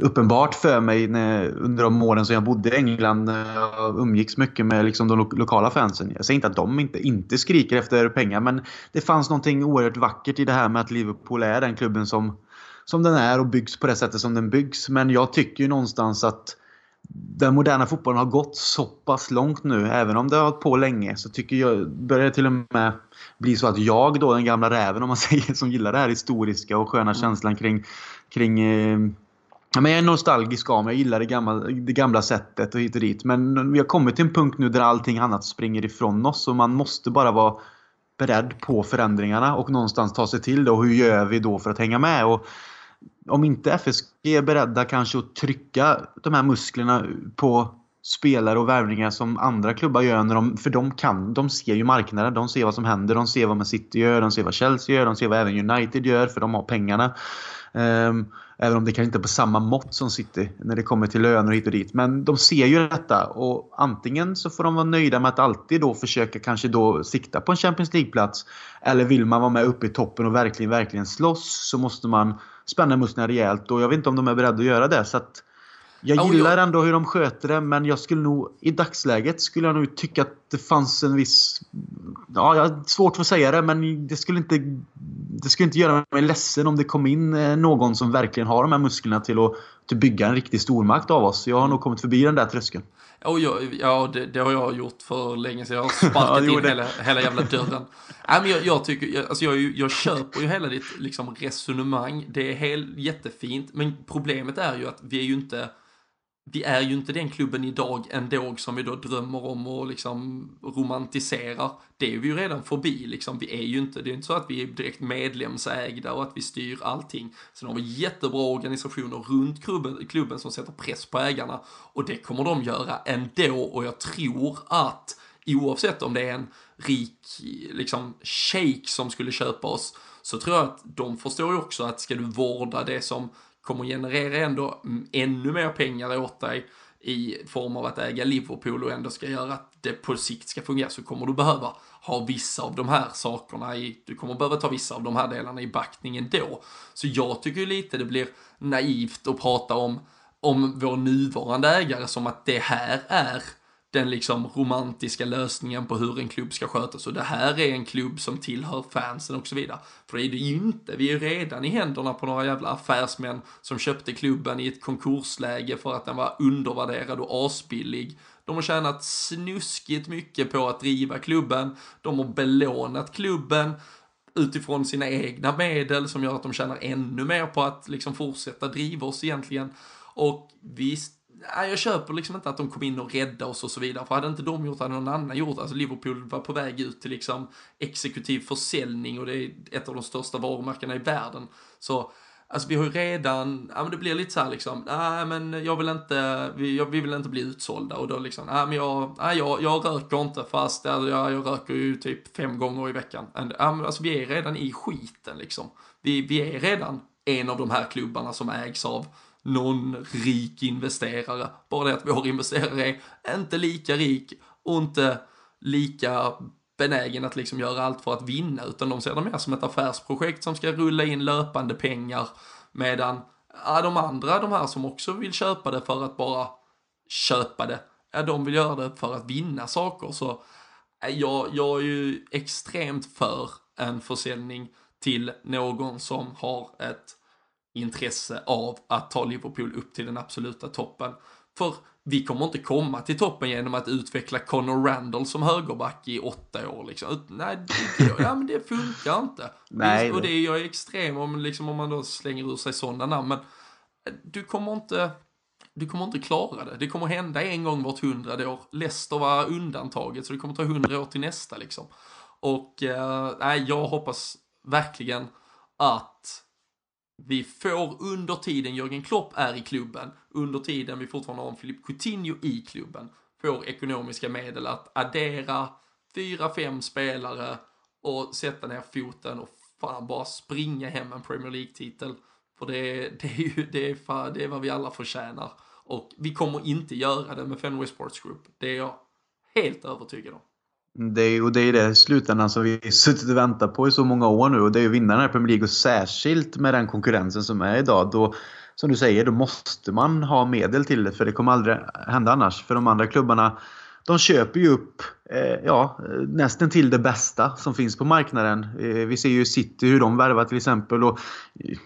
uppenbart för mig när, under de åren som jag bodde i England. När jag umgicks mycket med liksom de lo lokala fansen. Jag säger inte att de inte, inte skriker efter pengar men det fanns någonting oerhört vackert i det här med att Liverpool är den klubben som, som den är och byggs på det sättet som den byggs. Men jag tycker ju någonstans att den moderna fotbollen har gått så pass långt nu, även om det har hållit på länge, så tycker jag, börjar det till och med bli så att jag då, den gamla räven om man [LAUGHS] säger, som gillar det här historiska och sköna mm. känslan kring kring eh, men jag är nostalgisk av mig. Jag gillar det gamla, det gamla sättet och hit och dit. Men vi har kommit till en punkt nu där allting annat springer ifrån oss och man måste bara vara beredd på förändringarna och någonstans ta sig till det. Och hur gör vi då för att hänga med? Och om inte FSG är beredda kanske att trycka de här musklerna på spelare och värvningar som andra klubbar gör. När de, för de kan, de ser ju marknaden, de ser vad som händer, de ser vad Man City gör, de ser vad Chelsea gör, de ser vad även United gör för de har pengarna. Um, även om det kanske inte är på samma mått som City när det kommer till löner hit och dit. Men de ser ju detta och antingen så får de vara nöjda med att alltid då försöka kanske då sikta på en Champions League-plats. Eller vill man vara med uppe i toppen och verkligen, verkligen slåss så måste man spänna musklerna rejält och jag vet inte om de är beredda att göra det. Så att jag gillar ändå hur de sköter det men jag skulle nog i dagsläget skulle jag nog tycka att det fanns en viss... Ja, jag har svårt för att säga det men det skulle inte... Det skulle inte göra mig ledsen om det kom in eh, någon som verkligen har de här musklerna till att, till att bygga en riktig stormakt av oss. Jag har nog kommit förbi den där tröskeln. Oh, ja, ja det, det, har jag gjort för länge sedan. Jag har [LAUGHS] sparkat ja, in hela, hela jävla dörren. Nej, men jag, jag tycker, jag, alltså jag, jag köper ju hela ditt liksom, resonemang. Det är helt jättefint. Men problemet är ju att vi är ju inte vi är ju inte den klubben idag ändå som vi då drömmer om och liksom romantiserar. Det är vi ju redan förbi liksom. Vi är ju inte, det är inte så att vi är direkt medlemsägda och att vi styr allting. Sen har vi jättebra organisationer runt klubben, klubben som sätter press på ägarna och det kommer de göra ändå och jag tror att oavsett om det är en rik liksom shake som skulle köpa oss så tror jag att de förstår ju också att ska du vårda det som kommer generera ändå mm, ännu mer pengar åt dig i form av att äga Liverpool och ändå ska göra att det på sikt ska fungera så kommer du behöva ha vissa av de här sakerna i, du kommer behöva ta vissa av de här delarna i backningen då. Så jag tycker lite det blir naivt att prata om, om vår nuvarande ägare som att det här är den liksom romantiska lösningen på hur en klubb ska skötas och det här är en klubb som tillhör fansen och så vidare. För det är det ju inte, vi är ju redan i händerna på några jävla affärsmän som köpte klubben i ett konkursläge för att den var undervärderad och asbillig. De har tjänat snuskigt mycket på att driva klubben, de har belånat klubben utifrån sina egna medel som gör att de tjänar ännu mer på att liksom fortsätta driva oss egentligen. Och visst, nej, jag köper liksom inte att de kom in och räddade oss och så vidare. För hade inte de gjort det hade någon annan gjort Alltså Liverpool var på väg ut till liksom exekutiv försäljning och det är ett av de största varumärkena i världen. Så Alltså vi har ju redan, ja men det blir lite så här liksom, nej men jag vill inte, vi, jag, vi vill inte bli utsålda och då liksom, nej men jag, nej jag, jag röker inte fast jag, jag röker ju typ fem gånger i veckan. And, ja, men alltså vi är redan i skiten liksom. Vi, vi är redan en av de här klubbarna som ägs av någon rik investerare. Bara det att vår investerare är inte lika rik och inte lika benägen att liksom göra allt för att vinna utan de ser det mer som ett affärsprojekt som ska rulla in löpande pengar medan ja, de andra, de här som också vill köpa det för att bara köpa det, ja, de vill göra det för att vinna saker så jag, jag är ju extremt för en försäljning till någon som har ett intresse av att ta Liverpool upp till den absoluta toppen. För vi kommer inte komma till toppen genom att utveckla Conor Randall som högerback i åtta år. Liksom. Nej, det, ja, men det funkar inte. Nej, och det är jag extrem om, liksom, om man då slänger ur sig sådana namn. Men eh, du kommer inte du kommer inte klara det. Det kommer hända en gång vart hundrade år. Leicester var undantaget så det kommer ta hundra år till nästa liksom. Och eh, jag hoppas verkligen att vi får under tiden Jörgen Klopp är i klubben, under tiden vi fortfarande har en Filip Coutinho i klubben, får ekonomiska medel att addera fyra, fem spelare och sätta ner foten och fan bara springa hem en Premier League-titel. För det, det, är ju det är, fan, det är vad vi alla förtjänar. Och vi kommer inte göra det med Fenway Sports Group. Det är jag helt övertygad om. Det är, och det är det slutändan som vi [LAUGHS] suttit och väntat på i så många år nu och det är ju vinnarna i Premier League och särskilt med den konkurrensen som är idag. Då, som du säger, då måste man ha medel till det för det kommer aldrig hända annars. För de andra klubbarna de köper ju upp eh, ja, nästan till det bästa som finns på marknaden. Eh, vi ser ju City hur de värvar till exempel. Och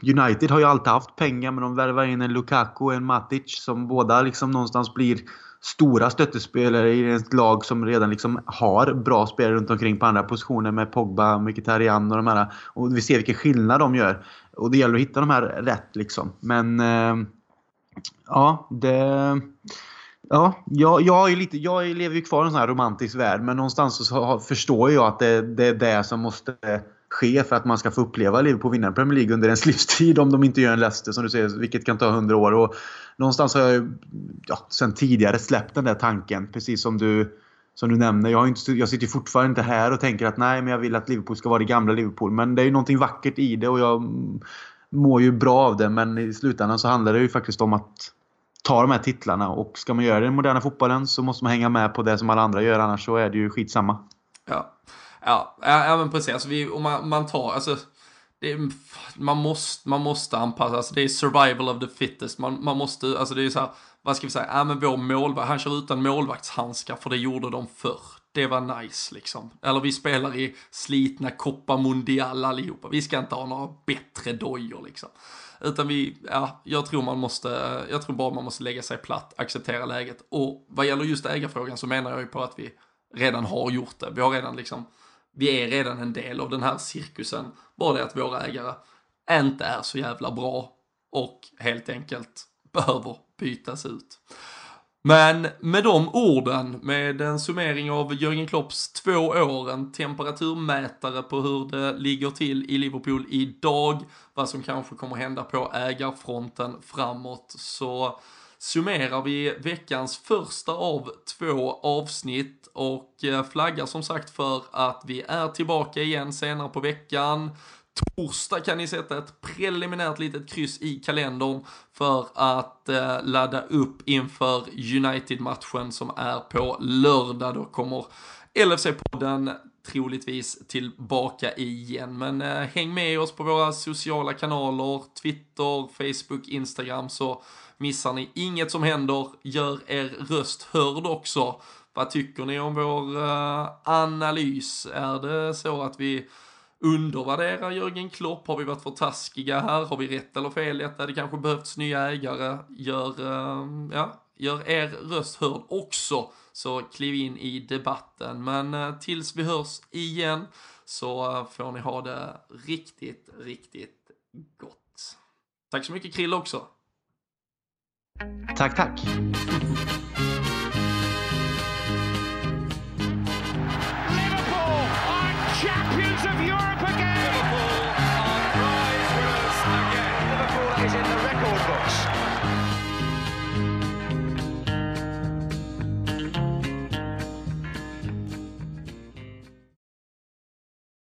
United har ju alltid haft pengar men de värvar in en Lukaku och en Matic som båda liksom någonstans blir stora stöttespelare i ett lag som redan liksom har bra spelare runt omkring på andra positioner med Pogba, Mkhitaryan och de här. Och vi ser vilken skillnad de gör. Och det gäller att hitta de här rätt liksom. Men eh, ja, det... Ja, jag, jag, är lite, jag lever ju kvar i en sån här romantisk värld men någonstans så förstår jag att det, det är det som måste ske för att man ska få uppleva Liverpool vinna Premier League under ens [LAUGHS] livstid om de inte gör en Leicester som du säger, vilket kan ta 100 år. Och någonstans har jag ju ja, sen tidigare släppt den där tanken, precis som du, som du nämner. Jag, har inte, jag sitter fortfarande inte här och tänker att nej, men jag vill att Liverpool ska vara det gamla Liverpool. Men det är ju någonting vackert i det och jag mår ju bra av det, men i slutändan så handlar det ju faktiskt om att ta de här titlarna. Och ska man göra det i den moderna fotbollen så måste man hänga med på det som alla andra gör, annars så är det ju skitsamma. Ja, ja, ja men precis. Alltså, vi, och man, man tar, alltså, är, man, måste, man måste anpassa, alltså, det är survival of the fittest. Man, man måste, alltså det är så här, vad ska vi säga, ja men vår målvakt, han kör utan målvaktshandskar för det gjorde de förr. Det var nice liksom. Eller vi spelar i slitna Coppa Mundial allihopa. Vi ska inte ha några bättre dojor liksom. Utan vi, ja, jag tror man måste, jag tror bara man måste lägga sig platt, acceptera läget. Och vad gäller just ägarfrågan så menar jag ju på att vi redan har gjort det. Vi har redan liksom, vi är redan en del av den här cirkusen. Bara det att våra ägare inte är så jävla bra och helt enkelt behöver bytas ut. Men med de orden, med en summering av Jörgen Klopps två år, en temperaturmätare på hur det ligger till i Liverpool idag, vad som kanske kommer hända på ägarfronten framåt, så summerar vi veckans första av två avsnitt och eh, flaggar som sagt för att vi är tillbaka igen senare på veckan. Torsdag kan ni sätta ett preliminärt litet kryss i kalendern för att eh, ladda upp inför United-matchen som är på lördag. Då kommer LFC-podden troligtvis tillbaka igen. Men eh, häng med oss på våra sociala kanaler, Twitter, Facebook, Instagram så missar ni inget som händer. Gör er röst hörd också. Vad tycker ni om vår uh, analys? Är det så att vi undervärderar Jörgen Klopp? Har vi varit för taskiga här? Har vi rätt eller fel i detta? det kanske behövts nya ägare? Gör, uh, ja, gör er röst hörd också, så kliv in i debatten. Men uh, tills vi hörs igen så uh, får ni ha det riktigt, riktigt gott. Tack så mycket Krill också. Tack, tack.